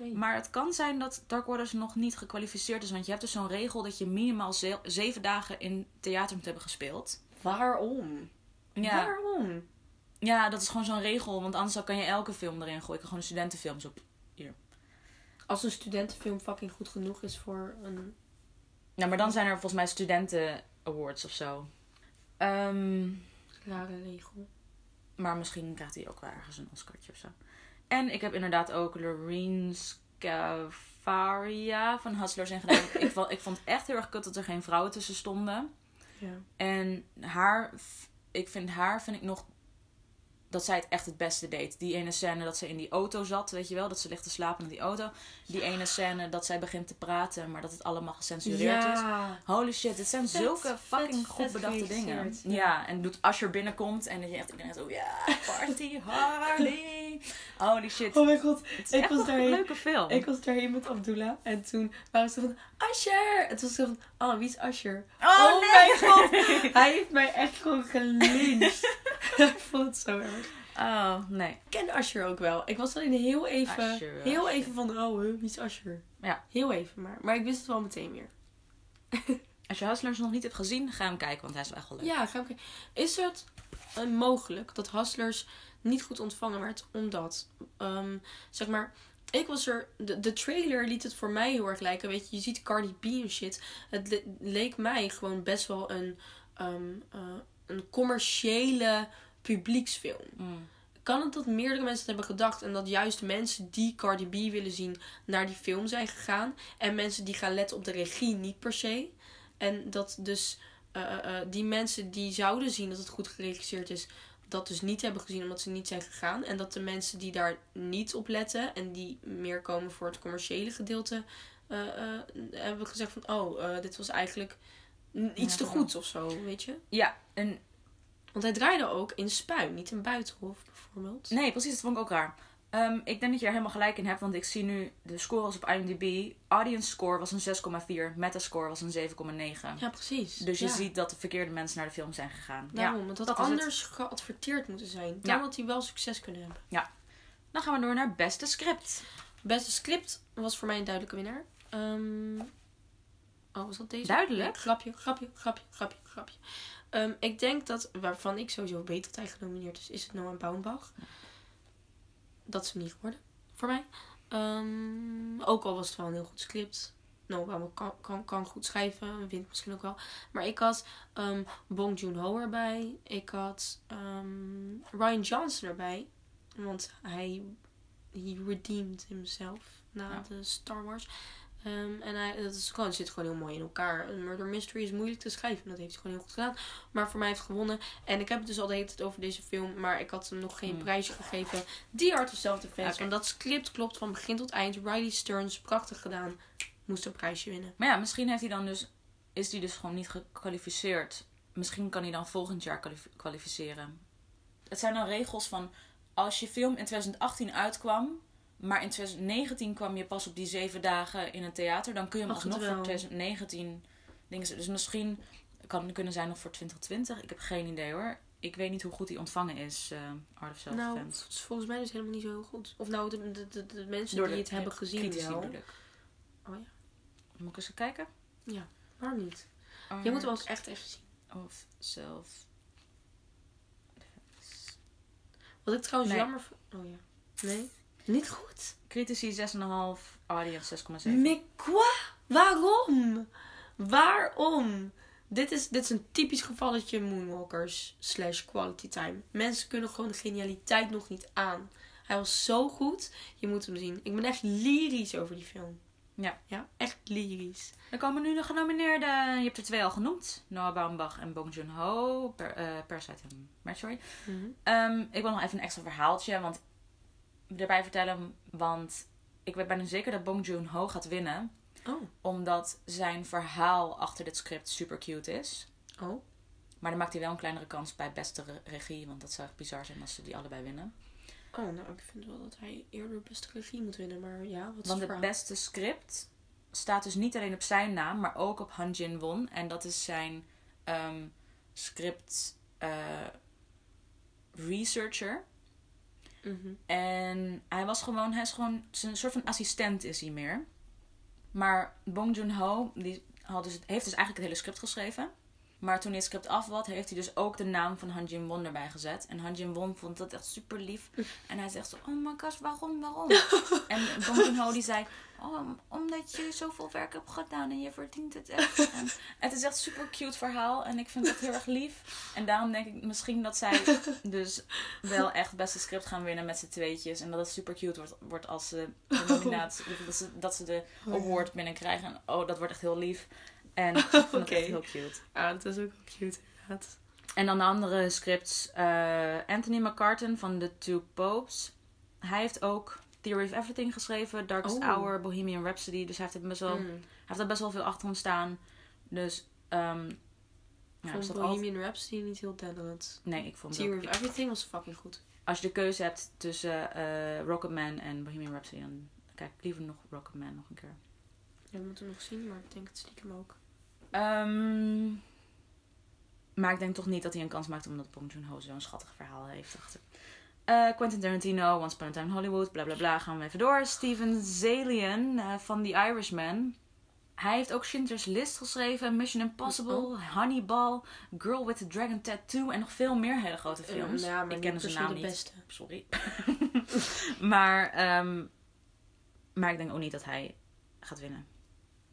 Maar het kan zijn dat Dark Waters nog niet gekwalificeerd is. Want je hebt dus zo'n regel dat je minimaal ze- zeven dagen in theater moet hebben gespeeld. Waarom? Ja, Waarom? ja dat is gewoon zo'n regel. Want anders kan je elke film erin gooien. Ik kan gewoon studentenfilms op. Als een studentenfilm fucking goed genoeg is voor een... Ja, maar dan zijn er volgens mij studenten awards of zo. Ehm, Rare regel. Maar misschien krijgt hij ook wel ergens een Oscartje of zo. En ik heb inderdaad ook Loreen Scavaria van Hustlers in gedaan. ik, vond, ik vond het echt heel erg kut dat er geen vrouwen tussen stonden. Ja. En haar, ik vind haar, vind ik nog dat zij het echt het beste deed. Die ene scène dat ze in die auto zat, weet je wel, dat ze ligt te slapen in die auto. Die ene scène dat zij begint te praten, maar dat het allemaal gecensureerd is. Holy shit, dit zijn Vet, zulke fucking vet, goed vet bedachte dingen. Ja. ja. en doet Asher binnenkomt en dat je echt iedereen zo, ja, party Harley. Holy shit. Oh mijn god. het is ik echt was een daarheen. leuke film. Ik was daarheen met Abdullah en toen waren ze van Asher! En toen was ze van, oh wie is Asher? oh, nee. mijn god! Hij heeft mij echt gewoon gelyncht. ik vond het zo erg. Oh, nee. Ik ken Asher ook wel. Ik was alleen heel even, heel even van, oh, wie is Asher? Ja. Heel even maar. Maar ik wist het wel meteen weer. Als je Hustlers nog niet hebt gezien, ga hem kijken, want hij is wel echt wel leuk. Ja, ga ik kijken. Is het eh, mogelijk dat Hustlers niet goed ontvangen werd omdat, ehm, zeg maar, ik was er, de, de trailer liet het voor mij heel erg lijken. Weet je, je ziet Cardi B en shit. Het le- leek mij gewoon best wel een, ehm, eh, een commerciële publieksfilm. Mm. kan het dat meerdere mensen het hebben gedacht en dat juist mensen die Cardi B willen zien naar die film zijn gegaan en mensen die gaan letten op de regie niet per se. En dat dus eh, eh, eh, die mensen die zouden zien dat het goed geregisseerd is, dat dus niet hebben gezien omdat ze niet zijn gegaan. En dat de mensen die daar niet op letten en die meer komen voor het commerciële gedeelte, hebben gezegd van oh, dit was eigenlijk iets Ja, te wel. goeds of zo, weet je. Ja, en Want hij draaide ook in Spuin, niet in Buitenhof bijvoorbeeld. nee, precies, dat vond ik ook raar. Ehm, ik denk dat je er helemaal gelijk in hebt, want ik zie nu de scores op IMDb. Audience score was een 6,4, metascore was een 7,9. Ja, precies. Dus je Ja. ziet dat de verkeerde mensen naar de film zijn gegaan. Daarom, ja, want dat had het. anders geadverteerd moeten zijn. Dan Ja. had hij wel succes kunnen hebben. Dan gaan we door naar beste script. Beste script was voor mij een duidelijke winnaar. Ehm, oh, was dat deze? Duidelijk? Grapje, grapje, grapje, grapje, grapje. Ehm, ik denk dat, waarvan ik sowieso weet dat hij genomineerd is, is het Noah Baumbach. Dat is hem niet geworden, voor mij. Ehm, ook al was het wel een heel goed script. Noah Baumbach kan, kan, kan goed schrijven, wint misschien ook wel. Maar ik had ehm, Bong Joon-ho erbij. Ik had Ryan Johnson erbij. Want hij he redeemed himself na Ja. de Star Wars. Ehm, en hij, dat is gewoon, zit gewoon heel mooi in elkaar. Een murder mystery is moeilijk te schrijven. En dat heeft hij gewoon heel goed gedaan. Maar voor mij heeft hij gewonnen. En ik heb het dus al de hele tijd over deze film. Maar ik had hem nog geen Hmm. prijsje gegeven. Die Art of Self-Defense. Want dat script klopt van begin tot eind. Riley Stearns, prachtig gedaan. Moest een prijsje winnen. Maar ja, misschien heeft hij dan dus, is hij dus gewoon niet gekwalificeerd. Misschien kan hij dan volgend jaar kwalif- kwalificeren. Het zijn dan regels van, als je film in 2018 uitkwam, maar in 2019 kwam je pas op die zeven dagen in een theater, dan kun je hem het alsnog voor wel. 2019 dingen. Dus misschien kan het kunnen zijn nog voor 2020. Ik heb geen idee hoor. Ik weet niet hoe goed die ontvangen is, eh Art of Self Nou, Defense. het is volgens mij dus helemaal niet zo heel goed. Of nou, de, de, de, de mensen Door die het hebben gezien wel. ik. Oh ja. Moet ik eens kijken? Waarom niet? Je moet hem ook echt even zien. Of Self Wat ik trouwens Nee. jammer. Oh ja. Nee? Niet goed. Critici 6,5, audience 6,7. Mais quoi? Waarom? Waarom? Dit is, dit is een typisch gevalletje Moonwalkers slash quality time. Mensen kunnen gewoon de genialiteit nog niet aan. Hij was zo goed. Je moet hem zien. Ik ben echt lyrisch over die film. Ja. Ja, echt lyrisch. Dan komen nu de genomineerden. Je hebt er twee al genoemd. Noah Baumbach en Bong Joon-ho. Per, eh Parasite en Marjorie. Ehm, ik wil nog even een extra verhaaltje want, erbij vertellen. Want ik weet bijna zeker dat Bong Joon-ho gaat winnen. Oh. Omdat zijn verhaal achter dit script super cute is. Oh. Maar dan maakt hij wel een kleinere kans bij beste re- regie. Want dat zou echt bizar zijn als ze die allebei winnen. Oh, nou, ik vind wel dat hij eerder beste regie moet winnen. Maar ja, wat is Want het verhaal? beste script staat dus niet alleen op zijn naam, maar ook op Han Jin Won. En dat is zijn ehm, script eh, researcher. Mhm. En hij was gewoon, hij is gewoon, zijn soort van assistent is hij meer. Maar Bong Joon-ho, die had dus, heeft dus eigenlijk het hele script geschreven. Maar toen hij het script af was, heeft hij dus ook de naam van Han Jin Won erbij gezet. En Han Jin Won vond dat echt super lief. En hij zegt zo, oh my gosh, waarom, waarom? en Bong Joon-ho die zei, oh, omdat je zoveel werk hebt gedaan en je verdient het echt. En het is echt een super cute verhaal en ik vind het heel erg lief. En daarom denk ik misschien dat zij dus wel echt beste script gaan winnen met z'n tweetjes. En dat het super cute wordt, wordt als ze de nominatie, dat, ze, dat ze de award binnenkrijgen. En oh, dat wordt echt heel lief. En ik het Oké. echt heel cute. Ah, dat is ook cute inderdaad. En dan de andere scripts. eh, Anthony McCartan van The Two Popes. Hij heeft ook Theory of Everything geschreven. Darkest Oh. Hour, Bohemian Rhapsody. Dus hij heeft, er best wel, Mm. hij heeft er best wel veel achter hem staan. Dus... ehm ja, Ik vond altijd- Bohemian Rhapsody niet heel denderend. Nee, ik vond Theory ook, of Everything was fucking goed. Als je de keuze hebt tussen eh Rocketman en Bohemian Rhapsody... dan kijk ik liever nog Rocketman nog een keer. Ja, we moeten nog zien, maar ik denk het stiekem ook. Ehm, maar ik denk toch niet dat hij een kans maakt omdat Bong Joon-ho zo'n schattig verhaal heeft achter. Eh, Quentin Tarantino, Once Upon a Time in Hollywood, bla bla bla. Gaan we even door. Steven Zalian eh, van The Irishman. Hij heeft ook Schindler's List geschreven, Mission Impossible, Oh. Honeyball, Girl with the Dragon Tattoo en nog veel meer hele grote films. Eh, ja, maar ik ken zijn se naam de niet. beste. Sorry. maar, ehm, maar ik denk ook niet dat hij gaat winnen.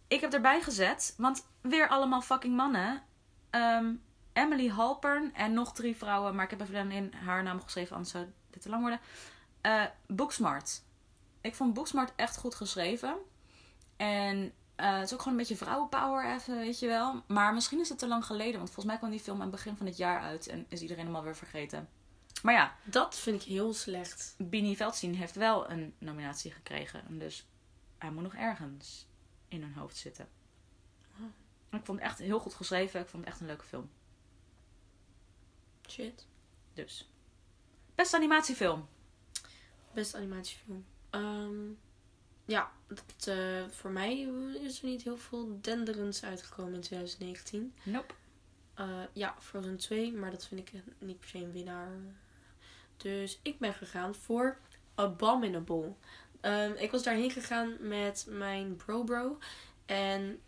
Ik heb erbij gezet, want weer allemaal fucking mannen. Ehm, Emily Halpern en nog drie vrouwen, maar ik heb even in haar naam geschreven, anders zou dit te lang worden. Eh Booksmart. Ik vond Booksmart echt goed geschreven. En eh, het is ook gewoon een beetje vrouwenpower even, weet je wel. Maar misschien is het te lang geleden, want volgens mij kwam die film aan het begin van het jaar uit en is iedereen hem alweer vergeten. Maar ja, Dat vind ik heel slecht. Bini Veldstein heeft wel een nominatie gekregen. En dus hij moet nog ergens in hun hoofd zitten. Ik vond het echt heel goed geschreven. Ik vond het echt een leuke film. Shit. Dus. Beste animatiefilm. Beste animatiefilm. Ehm, ja, dat, eh, voor mij is er niet heel veel denderends uitgekomen in 2019. Nope. Eh, ja, Frozen 2, maar dat vind ik niet per se een winnaar. Dus ik ben gegaan voor Abominable. Ehm, ik was daarheen gegaan met mijn bro-bro. En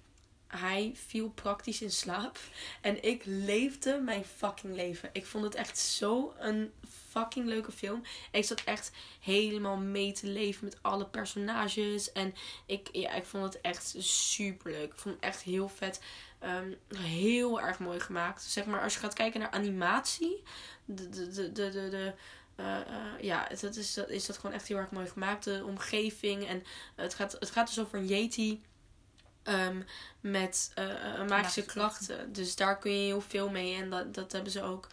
hij viel praktisch in slaap. En ik leefde mijn fucking leven. Ik vond het echt zo een fucking leuke film. Ik zat echt helemaal mee te leven met alle personages. En ik, ja, ik vond het echt super leuk. Ik vond het echt heel vet. Ehm, heel erg mooi gemaakt. Zeg maar, als je gaat kijken naar animatie. De, de, de, de, de, eh, eh, ja, dat is, dat is dat gewoon echt heel erg mooi gemaakt. De omgeving. En het gaat, het gaat dus over een Yeti. ehm, met eh, eh, magische Magische krachten. Dus daar kun je heel veel mee. En dat, dat hebben ze ook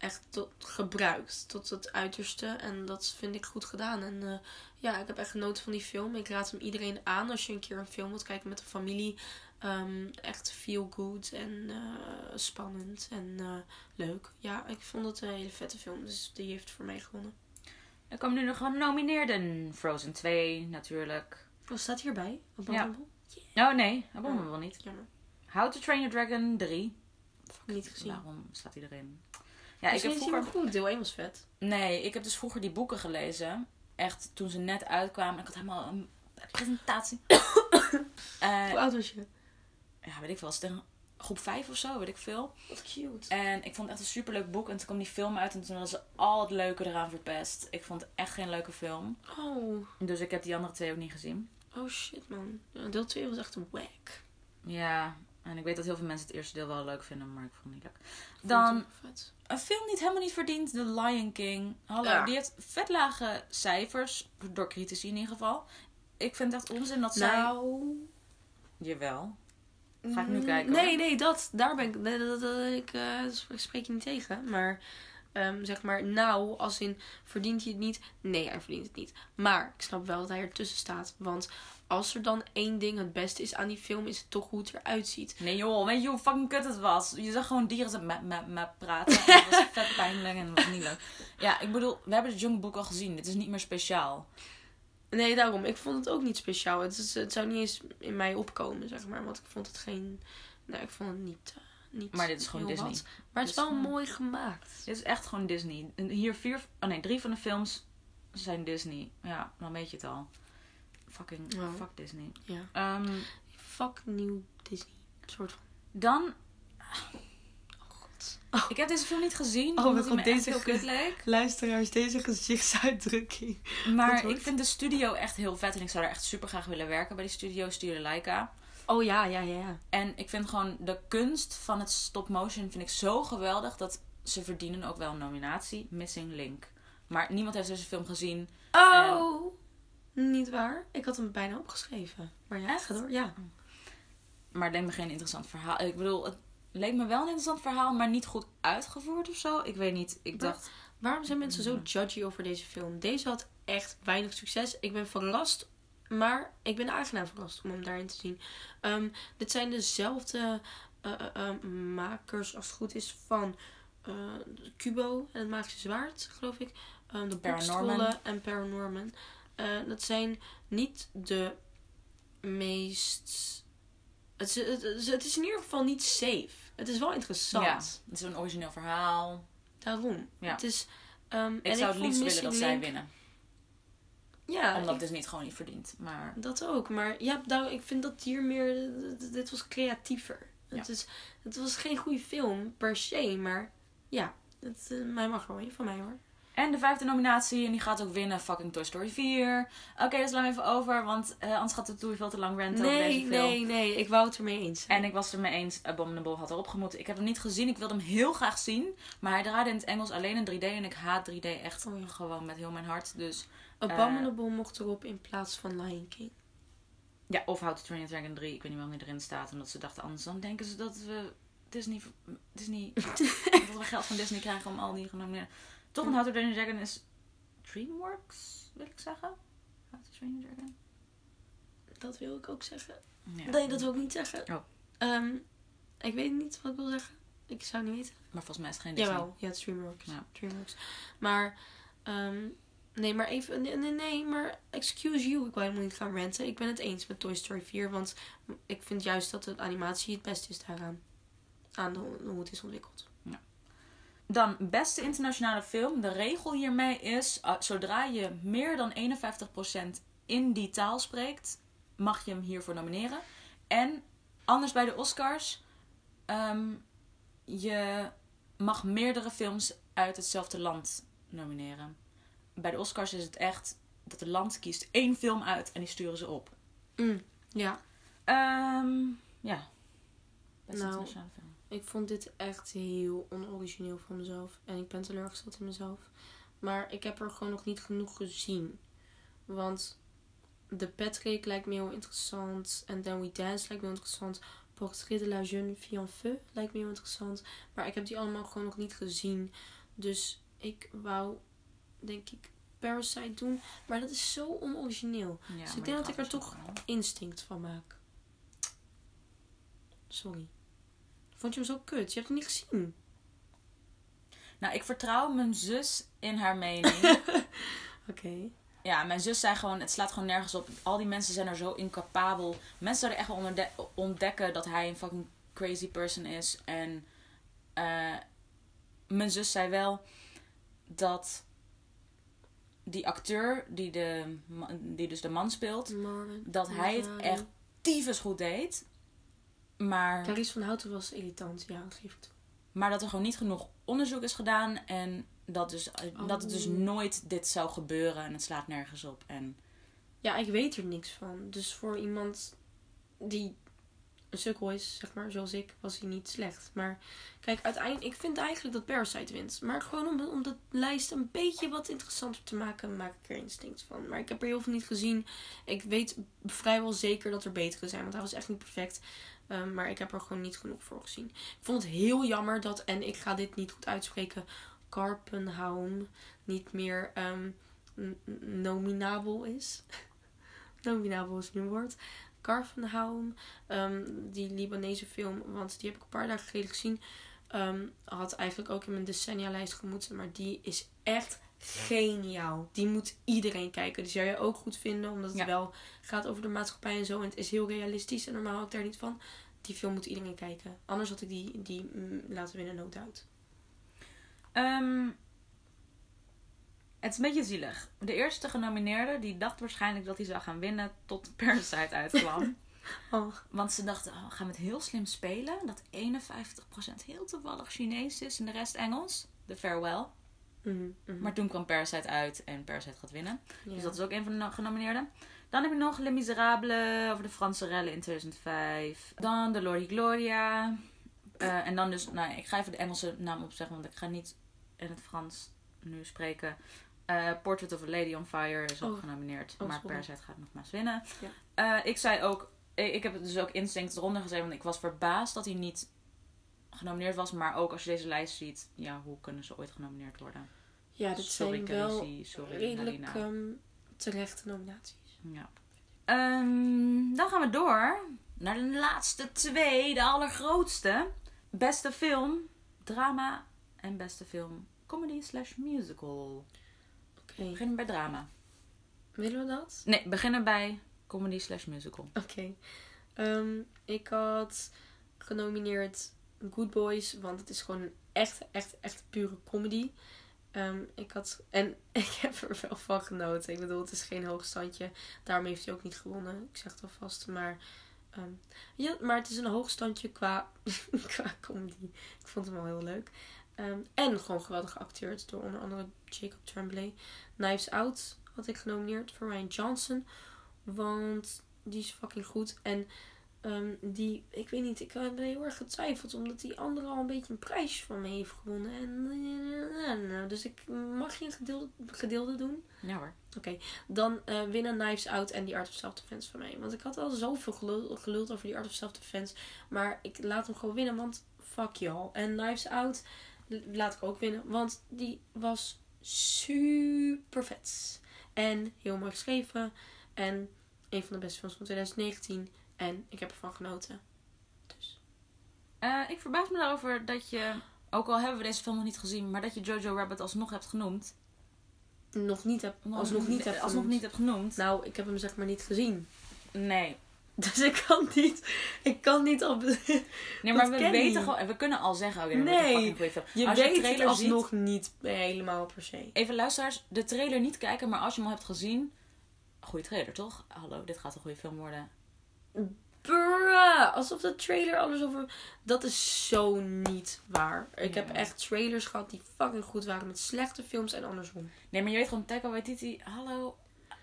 echt tot, gebruikt. Tot het uiterste. En dat vind ik goed gedaan. En eh, ja, ik heb echt genoten van die film. Ik raad hem iedereen aan als je een keer een film wilt kijken met de familie. Ehm, echt feel good en eh, spannend en eh, leuk. Ja, ik vond het een hele vette film. Dus die heeft voor mij gewonnen. Er komen nu nog genomineerden. Frozen 2 natuurlijk. Wat staat hierbij? Abominable? Oh nee, Abominable niet. Jammer. How to Train Your Dragon 3. Niet gezien. Waarom staat hij Ja, ik heb vroeger... goed. Deel 1 was vet. Nee, ik heb dus vroeger die boeken gelezen. Echt toen ze net uitkwamen. Ik had helemaal een presentatie. Eh, Hoe oud was je? ja, weet ik wel. tegen groep 5 of zo, weet ik veel. Wat cute. En ik vond het echt een superleuk boek. En toen kwam die film uit en toen hadden ze al het leuke eraan verpest. Ik vond het echt geen leuke film. Oh. Dus ik heb die andere twee ook niet gezien. Oh shit man. Ja, Deel 2 was echt een whack. Ja, en ik weet dat heel veel mensen het eerste deel wel leuk vinden, maar ik vond het niet leuk. Dan het een film niet helemaal niet verdiend, The Lion King. Hallo, Ja. die heeft vet lage cijfers, door critici in ieder geval. Ik vind het echt onzin dat zij... Nou. Jawel. Ga ik nu Mm, kijken, Nee, hoor. nee, dat. Daar ben ik. nee, dat, dat- ik eh, sp- spreek je niet tegen. Maar ehm, zeg maar, nou, als in verdient hij het niet? Nee, hij verdient het niet. Maar ik snap wel dat hij ertussen staat. Want als er dan één ding het beste is aan die film, is het toch hoe het eruit ziet. Nee joh, weet je hoe fucking kut het was? Je zag gewoon dieren met, met, met praten. En het was vet pijnlijk en het was niet leuk. Ja, ik bedoel, we hebben het Jungle Book al gezien. Dit is niet meer speciaal. Nee, daarom. Ik vond het ook niet speciaal. Het, is, het zou niet eens in mij opkomen, zeg maar. Want ik vond het geen. Nee, ik vond het niet. eh, niet Maar dit is gewoon Disney. wat. Maar het is wel gewoon- mooi gemaakt. Dit is echt gewoon Disney. Hier vier, oh nee, drie van de films zijn Disney. Ja, dan weet je het al. Fucking, Ja. fuck Disney. Ja. Ehm, Fuck nieuw Disney. Soort van. dan, Oh, ik heb deze film niet gezien. Oh, omdat echt deze heel kut leek. Luisteraars, deze gezichtsuitdrukking. Maar ik vind de studio echt heel vet. En ik zou er echt super graag willen werken bij die studio, Studio Leica. Oh ja, ja, ja, ja. En ik vind gewoon de kunst van het stop motion vind ik zo geweldig dat ze verdienen ook wel een nominatie. Missing Link. Maar niemand heeft deze film gezien. Oh, niet waar. Ik had hem bijna opgeschreven. Maar ja, Echt? ga door. Ja. Maar het leek me geen interessant verhaal. Ik bedoel, het leek me wel een interessant verhaal, maar niet goed uitgevoerd of zo. Ik weet niet. Ik Maar- dacht, Waarom zijn mensen zo judgy over deze film? Deze had echt weinig succes. Ik ben verrast, maar ik ben aangenaam verrast om hem daarin te zien. Ehm, dit zijn dezelfde eh, eh, eh, makers, als het goed is, van Kubo en het Magische Zwaard, geloof ik. Ehm, de Paranorman. En Paranorman. Eh, dat zijn niet de meest... Het is, het, het is- het in ieder geval niet safe. Het is wel interessant. ja, het is een origineel verhaal. Daarom. Ja. Het is, ehm, Ik en zou het liefst willen dat zij winnen. Ja, Omdat ik- het dus niet gewoon niet verdient. Maar dat ook. Maar ja, nou, ik vind dat hier meer... Dit was creatiever. Ja. Het, is, het was geen goede film per se, maar ja. Het, eh, mij mag wel. Van mij hoor. En de vijfde nominatie, en die gaat ook winnen, fucking Toy Story 4. Oké, dat slaan we even over, want eh, anders gaat het toe veel te lang renten over Nee, deze film. nee, nee. Ik wou het ermee eens. En ik was het ermee eens, Abominable had erop gemoeten. Ik heb hem niet gezien, ik wilde hem heel graag zien. Maar hij draaide in het Engels alleen in 3D en ik haat 3D echt Oh ja. gewoon met heel mijn hart. Dus Abominable mocht erop in plaats van Lion King. ja, of How to Train Your Dragon 3, ik weet niet waarom die erin staat. Omdat ze dachten, anders dan denken ze dat we Disney, Disney dat we geld van Disney krijgen om al die genomineerden. Toch een How to Dragon is DreamWorks, wil ik zeggen. How to Your Dragon. Dat wil ik ook zeggen. Ja. Nee, dat wil ik niet zeggen. Oh. Ehm, ik weet niet wat ik wil zeggen. Ik zou niet weten. Maar volgens mij is het geen Disney. Jawel, ja, het is DreamWorks. Ja. DreamWorks. Maar, ehm, nee, maar even, nee, nee, nee, maar excuse you. Ik wil helemaal niet gaan ranten. Ik ben het eens met Toy Story 4, want ik vind juist dat de animatie het beste is daaraan. Aan de, hoe het is ontwikkeld. Dan, beste internationale film. De regel hiermee is, uh, zodra je meer dan 51% in die taal spreekt, mag je hem hiervoor nomineren. En anders bij de Oscars, ehm, je mag meerdere films uit hetzelfde land nomineren. Bij de Oscars is het echt dat het land kiest één film uit en die sturen ze op. Mm, ja, Ehm, ja. Beste Nou, internationale film. Ik vond dit echt heel onorigineel van mezelf. En ik ben teleurgesteld in mezelf. Maar ik heb er gewoon nog niet genoeg gezien. Want de Patrick lijkt me heel interessant. En Then We Dance lijkt me heel interessant. Portrait de la jeune fille en feu lijkt me heel interessant. Maar ik heb die allemaal gewoon nog niet gezien. Dus ik wou, denk ik, Parasite doen. Maar dat is zo onorigineel. Ja, dus ik denk dat ik er toch wel. instinct van maak. Sorry. Vond je hem zo kut? Je hebt hem niet gezien. Nou, ik vertrouw mijn zus in haar mening. Oké. Ja, mijn zus zei gewoon, het slaat gewoon nergens op. Al die mensen zijn er zo incapabel. Mensen zouden echt wel ontdekken dat hij een fucking crazy person is. En eh, mijn zus zei wel dat die acteur, die, de, die dus de man speelt, Marvin. dat hij het echt tyfus goed deed. Maar, Carice van Houten was irritant, ja, dat geef ik toe. maar dat er gewoon niet genoeg onderzoek is gedaan. En dat, dus, dat het dus Oh. nooit dit zou gebeuren. En het slaat nergens op. En Ja, ik weet er niks van. Dus voor iemand die een sukkel is, zeg maar, zoals ik, was hij niet slecht. Maar kijk, uiteindelijk, ik vind eigenlijk dat Parasite wint. Maar gewoon om, om de lijst een beetje wat interessanter te maken, maak ik er instinct van. Maar ik heb er heel veel niet gezien. Ik weet vrijwel zeker dat er betere zijn, want hij was echt niet perfect. Ehm, maar ik heb er gewoon niet genoeg voor gezien. Ik vond het heel jammer dat, en ik ga dit niet goed uitspreken, Karpenhaum niet meer ehm, nominabel is. nominabel is nu een woord. Karpenhaum, ehm, die Libanese film, want die heb ik een paar dagen geleden gezien. had eigenlijk ook in mijn decennia-lijst gemoeten, maar die is echt geniaal. Die moet iedereen kijken. Die zou je ook goed vinden, omdat het Ja. wel gaat over de maatschappij en zo. En het is heel realistisch en normaal ik daar niet van. Die film moet iedereen kijken. Anders had ik die, die mm, laten winnen, no doubt. Ehm, het is een beetje zielig. De eerste genomineerde die dacht waarschijnlijk dat hij zou gaan winnen tot Parasite uitkwam. Oh, Want ze dachten, oh, we gaan het heel slim spelen. Dat 51% heel toevallig Chinees is en de rest Engels. De Farewell. Mhm, mhm. Maar toen kwam Parasite uit en Parasite gaat winnen. Ja. Dus dat is ook een van de genomineerden. Dan heb je nog Les Miserables over de Franse rellen in 2005. Dan de Lori Gloria. Eh, en dan dus, nou, ik ga even de Engelse naam opzeggen, want ik ga niet in het Frans nu spreken. Eh, Portrait of a Lady on Fire is ook Oh. genomineerd. Oh, maar. Parasite gaat nogmaals winnen. Ja. Eh, ik zei ook, ik, ik heb het dus ook instinct eronder gezet, want ik was verbaasd dat hij niet genomineerd was. Maar ook als je deze lijst ziet, ja, hoe kunnen ze ooit genomineerd worden? Ja, dit sorry, zijn wel Khaleesi, sorry, redelijk ehm, terechte nominaties. Ja. Ehm, dan gaan we door naar de laatste twee, de allergrootste. Beste film, drama en beste film, comedy slash musical. Oké, We beginnen bij drama. willen we dat? Nee, beginnen bij comedy slash musical. Oké. Ehm, ik had genomineerd Good Boys, want het is gewoon echt, echt, echt pure comedy. Ehm, ik had, en ik heb er wel van genoten. Ik bedoel, het is geen hoogstandje. Daarom heeft hij ook niet gewonnen. Ik zeg het alvast. Maar, ehm, ja, maar het is een hoogstandje qua, qua comedy. Ik vond hem wel heel leuk. Ehm, en gewoon geweldig geacteerd door onder andere Jacob Tremblay. Knives Out had ik genomineerd voor Ryan Johnson. Want die is fucking goed. En ehm, die, ik weet niet, ik heb heel erg getwijfeld. Omdat die andere al een beetje een prijsje van me heeft gewonnen. En, eh, dus ik mag geen gedeelde, gedeelde doen. Ja hoor. Dan eh, winnen Knives Out en The Art of Self-Defense van mij. Want ik had al zoveel gelul- geluld over The Art of Self-Defense. Maar ik laat hem gewoon winnen, want fuck y'all. En Knives Out laat ik ook winnen, want die was super vet. En heel mooi geschreven. En een van de beste films van 2019. En ik heb ervan genoten. Dus. Eh, ik verbaas me daarover dat je, ook al hebben we deze film nog niet gezien, maar dat je Jojo Rabbit alsnog hebt genoemd. Nog niet heb, alsnog niet heb alsnog genoemd. niet hebt genoemd. Nou, ik heb hem zeg maar niet gezien. Nee. Dus ik kan niet. Ik kan niet op. Nee, maar we weten gewoon, we kunnen al zeggen, oké, wordt Nee, een film. Je als weet het trailer alsnog ziet, niet helemaal per se. even luisteraars, de trailer niet kijken, maar als je hem al hebt gezien, goede trailer toch? Hallo, dit gaat een goede film worden. Bruh, alsof de trailer alles over. Dat is zo niet waar. Ik heb echt trailers gehad die fucking goed waren met slechte films en andersom. Nee, maar je weet gewoon, Taika Waititi, hallo,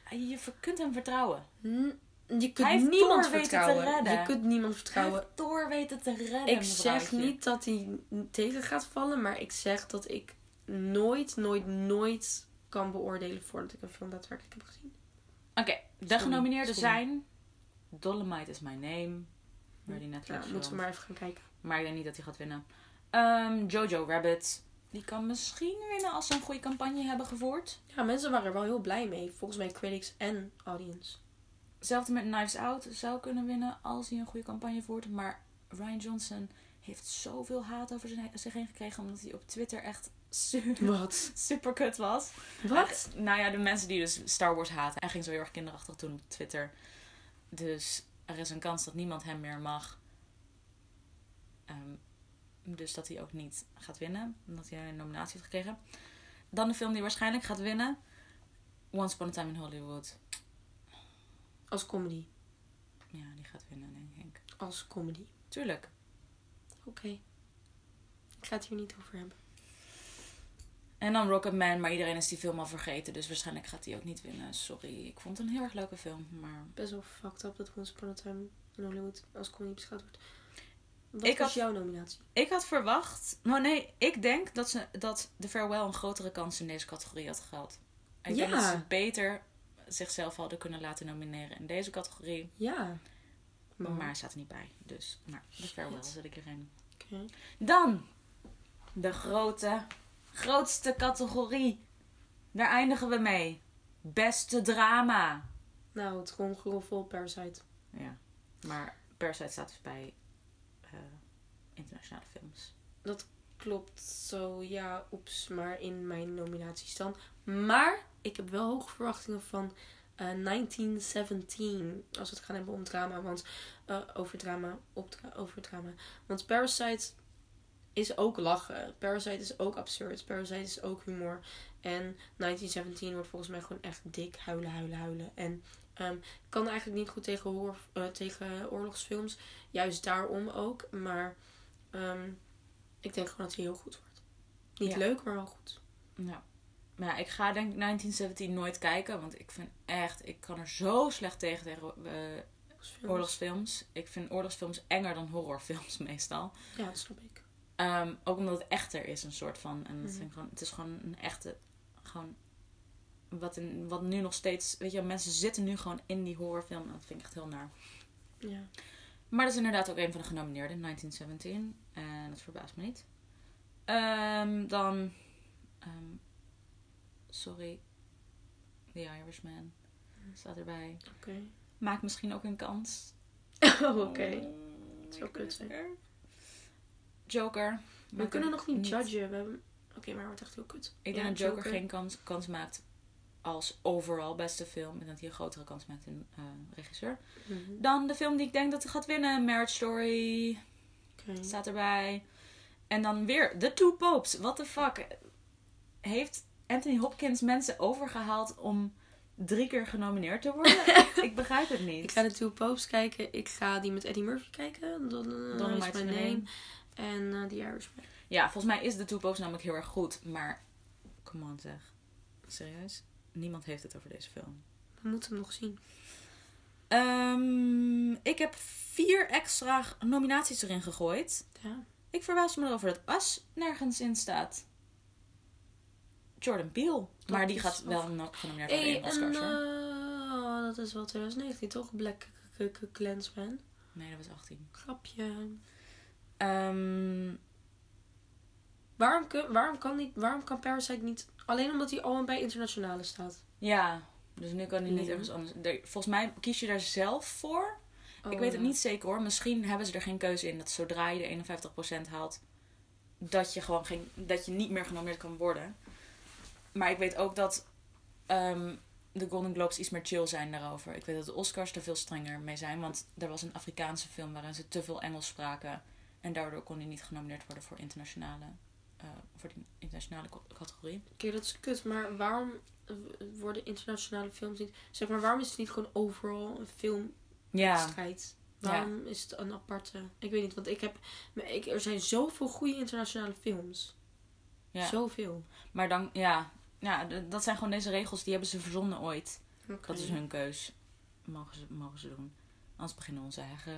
je kunt hem vertrouwen. N- Je kunt Hij heeft niemand Thor weten te vertrouwen. redden. Je kunt niemand Hij vertrouwen. heeft Thor weten te redden, Ik zeg niet dat hij tegen gaat vallen, maar ik zeg dat ik nooit, nooit, nooit kan beoordelen voordat ik een film daadwerkelijk heb gezien. Oké, de Sorry, genomineerden zijn Dolomite is My Name, waar die Netflix Ja, moeten we maar even gaan kijken. Maar ik denk niet dat hij gaat winnen. Ehm, Jojo Rabbit. Die kan misschien winnen als ze een goede campagne hebben gevoerd. Ja, mensen waren er wel heel blij mee. Volgens mij critics en audience. Hetzelfde met Knives Out. Zou kunnen winnen als hij een goede campagne voert. Maar Ryan Johnson heeft zoveel haat over zich heen gekregen. Omdat hij op Twitter echt su- Wat? super kut was. Wat? Nou ja, de mensen die dus Star Wars haten. Hij ging zo heel erg kinderachtig doen op Twitter. Dus er is een kans dat niemand hem meer mag. Ehm, dus dat hij ook niet gaat winnen. Omdat hij een nominatie heeft gekregen. Dan de film die waarschijnlijk gaat winnen. Once Upon a Time in Hollywood. Als comedy. Ja, die gaat winnen, denk ik. Als comedy. Tuurlijk. Oké. Ik ga het hier niet over hebben. En dan Rocketman, maar iedereen is die film al vergeten. Dus waarschijnlijk gaat hij ook niet winnen. Sorry, ik vond het een heel erg leuke film. Maar Best wel fucked up dat Once Upon a Time in Hollywood als comedy beschouwd wordt. Wat Ik was had- jouw nominatie? ik had verwacht... Nou nee, ik denk dat, ze, dat The Farewell een grotere kans in deze categorie had gehad. Ik denk dat ze beter zichzelf hadden kunnen laten nomineren in deze categorie. Ja. Maar hij staat er niet bij. Dus, maar The Farewell zet ik erin. Oké. Dan de grote, grootste categorie. Daar eindigen we mee. Beste drama. Nou, het tromgeroffel Parasite. Ja, maar Parasite staat dus bij eh, internationale films. Klopt zo, ja, oeps, maar in mijn nominaties dan. Maar ik heb wel hoge verwachtingen van eh, 1917. Als we het gaan hebben om drama. Want, eh, over drama, op dra- over drama. Want Parasite is ook lachen. Parasite is ook absurd. Parasite is ook humor. En 1917 wordt volgens mij gewoon echt dik huilen, huilen, huilen. En ehm, ik kan eigenlijk niet goed tegen, horror, eh, tegen oorlogsfilms. Juist daarom ook. Maar ehm, ik denk gewoon dat hij heel goed wordt. Niet Ja. leuk, maar wel goed. Ja. Maar ja, ik ga denk ik 1917 nooit kijken. Want ik vind echt, ik kan er zo slecht tegen tegen eh, Oorlogsfilms. oorlogsfilms. Ik vind oorlogsfilms enger dan horrorfilms meestal. Ja, dat snap ik. Ehm, ook omdat het echter is, een soort van. En dat Mhm. gewoon, het is gewoon een echte. Gewoon. Wat, in, wat nu nog steeds. Weet je, mensen zitten nu gewoon in die horrorfilm. En dat vind ik echt heel naar. Ja. Maar dat is inderdaad ook een van de genomineerden, 1917. En dat verbaast me niet. Ehm, dan. ehm, sorry. The Irishman staat erbij. Oké. Maakt misschien ook een kans. Oh, oké. Oh, zou ik kut zijn. Joker. We kunnen nog niet judgen. We hebben... Oké, maar het wordt echt heel kut. Ik Ja, denk dat Joker, geen kans, kans maakt als overal beste film. Ik denk dat hij een grotere kans maakt in eh, regisseur. Mhm. Dan de film die ik denk dat gaat winnen. Marriage Story. Oké. Staat erbij. En dan weer The Two Popes. What the fuck? Heeft Anthony Hopkins mensen overgehaald om drie keer genomineerd te worden? ik begrijp het niet. Ik ga de Two Popes kijken. Ik ga die met Eddie Murphy kijken. Don, uh, Dolomite is the name. En uh, The Irishman. Ja, volgens mij is de Two Popes namelijk heel erg goed. Maar, come on zeg. Serieus? Niemand heeft het over deze film. We moeten hem nog zien. Ehm, ik heb vier extra nominaties erin gegooid. Ja. Ik verbaas me erover dat As nergens in staat. Jordan Peele. maar die gaat wel ook- no- genomineerd worden in Oscars. hoor. eh, dat is wel 2019 toch? Black Klansman. Nee, dat was 18. Grapje. Ehm, Waarom, waarom, kan niet, waarom kan Parasite niet... Alleen omdat hij al bij internationale staat. ja, dus nu kan hij niet ergens anders. Er- volgens mij kies je daar zelf voor. ik Oh, weet het niet zeker hoor. Misschien hebben ze er geen keuze in. Dat zodra je de 51% haalt, dat je gewoon geen, dat je niet meer genomineerd kan worden. Maar ik weet ook dat ehm, de Golden Globes iets meer chill zijn daarover. Ik weet dat de Oscars er veel strenger mee zijn. Want er was een Afrikaanse film waarin ze te veel Engels spraken. En daardoor kon hij niet genomineerd worden voor internationale, eh, voor die internationale categorie. Oké, dat is kut. Maar waarom worden internationale films niet... Zeg maar, waarom is het niet gewoon overal een filmwedstrijd? Ja. Waarom is het een aparte... Ik weet niet, want ik heb... Ik, er zijn zoveel goede internationale films. Ja. Zoveel. Maar dan, ja, ja, dat zijn gewoon deze regels. Die hebben ze verzonnen ooit. Dat is hun keus. Mogen ze, mogen ze doen. Anders beginnen onze eigen,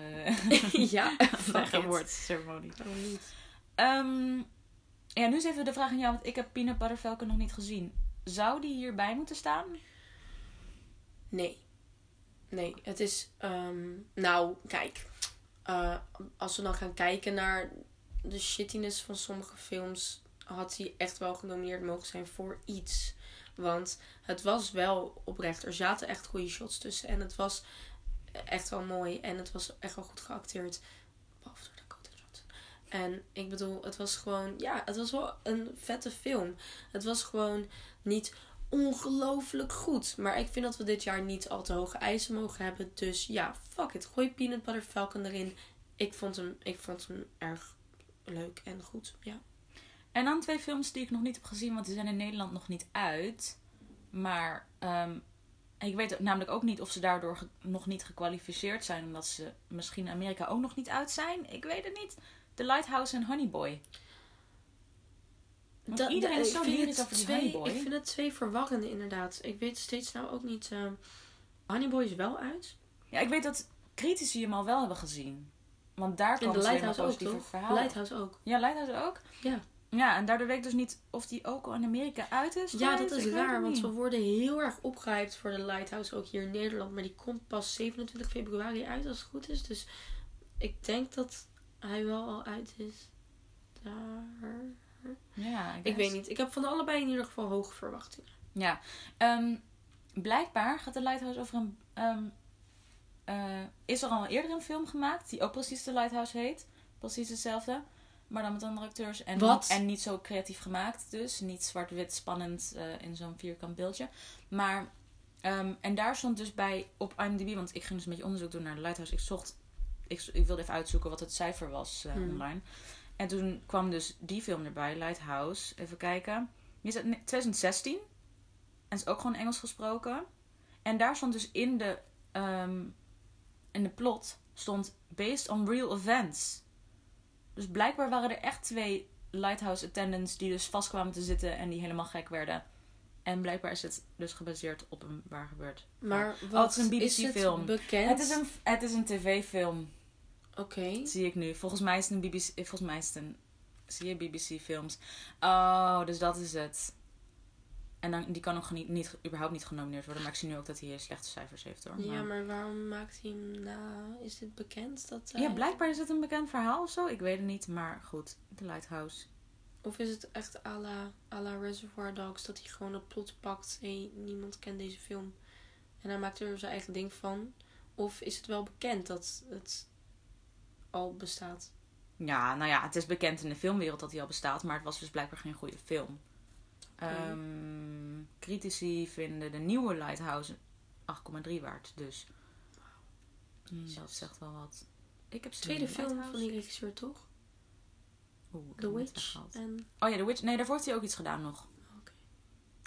ja, eigen woordceremonie. Waarom niet? Ehm, ja, nu is even de vraag aan jou, want ik heb Peanut Butter Falcon nog niet gezien. Zou die hierbij moeten staan? Nee. Nee, het is... ehm, nou, kijk. eh, als we dan gaan kijken naar de shittiness van sommige films... had hij echt wel genomineerd mogen zijn voor iets. Want het was wel oprecht. Er zaten echt goede shots tussen. En het was echt wel mooi. En het was echt wel goed geacteerd. Behalve door Dakota Johnson. En ik bedoel, het was gewoon... Ja, het was wel een vette film. Het was gewoon niet ongelooflijk goed. Maar ik vind dat we dit jaar niet al te hoge eisen mogen hebben. Dus ja, fuck it. Gooi Peanut Butter Falcon erin. Ik vond hem, ik vond hem erg leuk en goed. Ja. En dan twee films die ik nog niet heb gezien, want die zijn in Nederland nog niet uit. Maar ehm, ik weet namelijk ook niet of ze daardoor nog niet gekwalificeerd zijn, omdat ze misschien in Amerika ook nog niet uit zijn. Ik weet het niet. The Lighthouse en Honey Boy. Want Dat- iedereen is ik zo lyrisch over die twee, Honey Boy. Ik vind het twee verwarrende inderdaad. Ik weet steeds nou ook niet... ehm Honey Boy is wel uit. Ja, ik weet dat critici hem al wel hebben gezien. Want daar kwam de ze ook, positieve toch? verhaal. Lighthouse ook. Ja, Lighthouse ook? Ja. Ja, en daardoor weet ik dus niet of die ook al in Amerika uit is. Ja, dat is raar, want we worden heel erg opgehyped voor de Lighthouse, ook hier in Nederland. Maar die komt pas 27 februari uit, als het goed is. Dus ik denk dat hij wel al uit is. Daar. Ja, Ik weet niet. Ik heb van allebei in ieder geval hoge verwachtingen. Ja, ehm, blijkbaar gaat de Lighthouse over een. ehm, eh, is er al eerder een film gemaakt die ook precies de Lighthouse heet? Precies hetzelfde, maar dan met andere acteurs. En, Wat? en niet zo creatief gemaakt, dus niet zwart-wit spannend eh, in zo'n vierkant beeldje. Maar, ehm, en daar stond dus bij op IMDb, want ik ging dus een beetje onderzoek doen naar de Lighthouse. Ik zocht, ik, ik wilde even uitzoeken wat het cijfer was eh, Hmm. online. En toen kwam dus die film erbij, Lighthouse. Even kijken. Die is uit 2016. En is ook gewoon Engels gesproken. En daar stond dus in de, ehm, in de plot stond based on real events. Dus blijkbaar waren er echt twee lighthouse attendants die dus vast kwamen te zitten en die helemaal gek werden. En blijkbaar is het dus gebaseerd op een waar gebeurd. Maar Oh, wat het is een is het BBC-film. bekend? Het is een, het is een tv-film, Oké. zie ik nu. Volgens mij is het een BBC. Volgens mij is het een. Zie je BBC-films? Oh, dus dat is het. En dan, die kan nog niet, niet, überhaupt niet genomineerd worden. Maar ik zie nu ook dat hij slechte cijfers heeft hoor. Ja, Maar- maar waarom maakt hij hem na? Is dit bekend? Dat Ja, blijkbaar is het een bekend verhaal of zo. Ik weet het niet, maar goed. The Lighthouse. Of is het echt à la, à la Reservoir Dogs dat hij gewoon het plot pakt? Hé, niemand kent deze film. En hij maakt er zijn eigen ding van. Of is het wel bekend dat het al bestaat? Ja, nou ja, het is bekend in de filmwereld dat hij al bestaat. Maar het was dus blijkbaar geen goede film. Ehm, critici vinden de nieuwe Lighthouse 8,3 waard. Dus mm, dat Jezus. zegt wel wat. Ik heb Tweede film Lighthouse. van die regisseur, toch? Oeh, The Witch. En... Oh ja, The Witch. Nee, daarvoor heeft hij ook iets gedaan nog. Oké.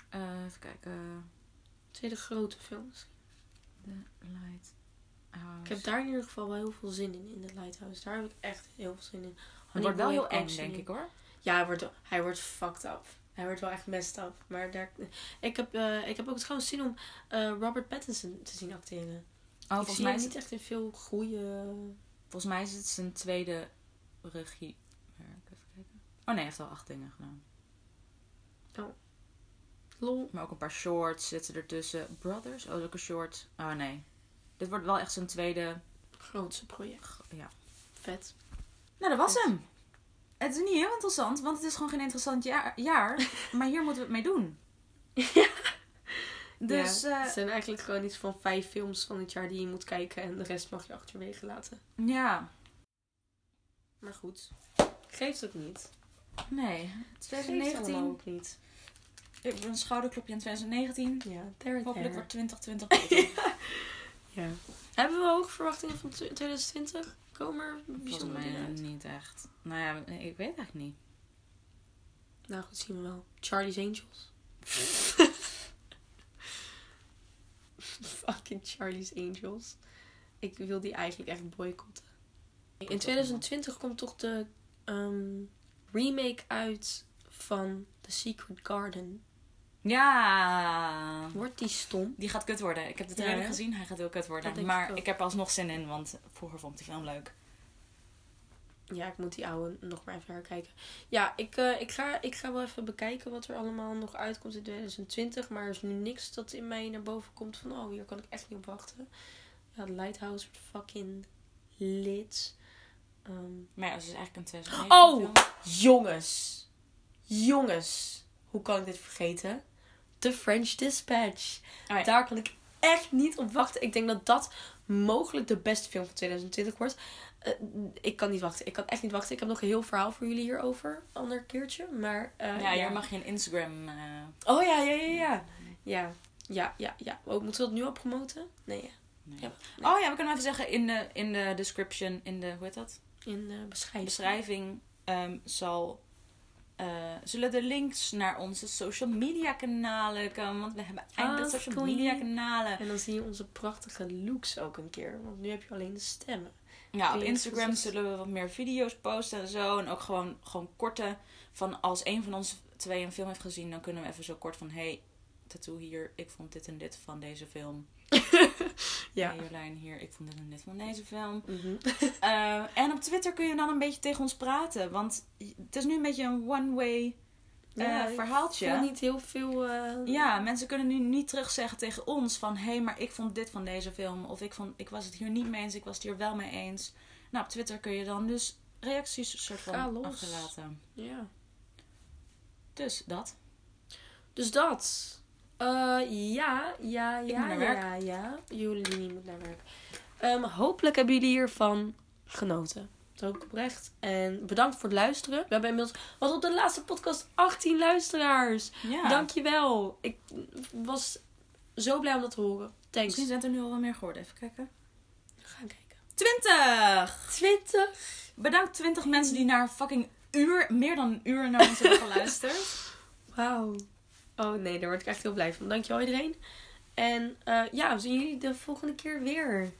Eh, even kijken. Tweede grote film misschien. The Lighthouse. Ik heb daar in ieder geval wel heel veel zin in, in de Lighthouse. Daar heb ik echt heel veel zin in. Het wordt wel heel eng, denk in. ik hoor. Ja, hij wordt, hij wordt fucked up. Hij wordt wel echt messed up. Maar daar, ik, heb, eh, ik heb ook trouwens zin om eh, Robert Pattinson te zien acteren. Oh, ik zie mij, hem niet het, echt in veel goede... volgens mij is het zijn tweede regie. Even kijken. Oh nee, hij heeft al acht dingen gedaan. Lol. Maar ook een paar shorts zitten ertussen. Brothers? Oh, dat is ook een short. Oh nee. Dit wordt wel echt zijn tweede. Grootste project. Ja. Vet. Nou, dat was hem. Het is niet heel interessant, want het is gewoon geen interessant jaar. jaar maar hier moeten we het mee doen. Dus ja, ja, het zijn eigenlijk gewoon iets van vijf films van het jaar die je moet kijken. En de rest mag je achterwege laten. ja. Maar goed. Geeft ook niet. Nee. Geeft allemaal 2019. ook niet. Ik ben een schouderklopje in 2019. Ja, there, Hopelijk wordt 2020 beter. Ja. Hebben we hoge verwachtingen van 2020? Komen er Volgens bijzondere mij uit? niet echt. Nou ja, ik weet eigenlijk niet. Nou goed, zien we wel. Charlie's Angels. Fucking Charlie's Angels. Ik wil die eigenlijk echt boycotten. In 2020 komt toch de ehm, remake uit van The Secret Garden. Ja. Wordt die stom? Die gaat kut worden. Ik heb de trailer gezien. Hij gaat heel kut Dat worden. Maar ik heb er alsnog zin in, want vroeger vond ik die film leuk. Ja, ik moet die oude nog maar even herkijken. Ja, ik, eh, ik, ga, ik ga wel even bekijken wat er allemaal nog uitkomt in 2020. Maar er is nu niks dat in mij naar boven komt van... Oh, hier kan ik echt niet op wachten. Ja, The Lighthouse wordt fucking lit. Ehm, Maar ja, het is eigenlijk een 2009 Oh! jongens. Jongens. Hoe kan ik dit vergeten? The French Dispatch. Oh ja. Daar kan ik echt niet op wachten. Ik denk dat dat mogelijk de beste film van 2020 wordt. Eh, ik kan niet wachten. Ik kan echt niet wachten. Ik heb nog een heel verhaal voor jullie hierover. Een ander keertje. Maar uh, Ja, hier mag je een Instagram... eh, Oh ja, ja, ja, ja. Ja, ja, ja. ja. Oh, moeten we dat nu al promoten? Nee, ja. nee. Ja. Oh ja, we kunnen even zeggen in de, in de description, in de, hoe heet dat? In de beschrijving. beschrijving ehm, zal, eh, zullen de links naar onze social media kanalen komen. Want we hebben eindelijk Of social media kanalen. En dan zie je onze prachtige looks ook een keer. Want nu heb je alleen de stemmen. Ja, op Instagram zullen we wat meer video's posten en zo. En ook gewoon, gewoon korte. Van als een van ons twee een film heeft gezien, dan kunnen we even zo kort van: hey, tattoo hier, ik vond dit en dit van deze film. Ja. Hey, Jolijn hier, ik vond dit en dit van deze film. Mhm. Eh, en op Twitter kun je dan een beetje tegen ons praten. Want het is nu een beetje een one-way eh, Ja, ik verhaaltje. voel niet heel veel... eh, Ja, mensen kunnen nu niet terugzeggen tegen ons van... hé, hey, maar ik vond dit van deze film. Of ik, vond, ik was het hier niet mee eens, ik was het hier wel mee eens. Nou, op Twitter kun je dan dus reacties soort van achterlaten. ja. Dus dat. Dus dat. Eh, ja, ja, ja, werk. ja, ja. Jullie moet naar werk. Ehm, hopelijk hebben jullie hiervan genoten. Dat hoop ik oprecht. En bedankt voor het luisteren. We hebben inmiddels, wat op de laatste podcast, 18 luisteraars. Ja. Dankjewel. Ik was zo blij om dat te horen. Thanks. Misschien zijn er nu al wel meer geworden. Even kijken. We gaan kijken. 20! 20. Bedankt 20 mensen die naar fucking uur, meer dan een uur naar ons hebben geluisterd. Wauw. Oh nee, daar word ik echt heel blij van. Dankjewel iedereen. En eh, ja, we zien jullie de volgende keer weer.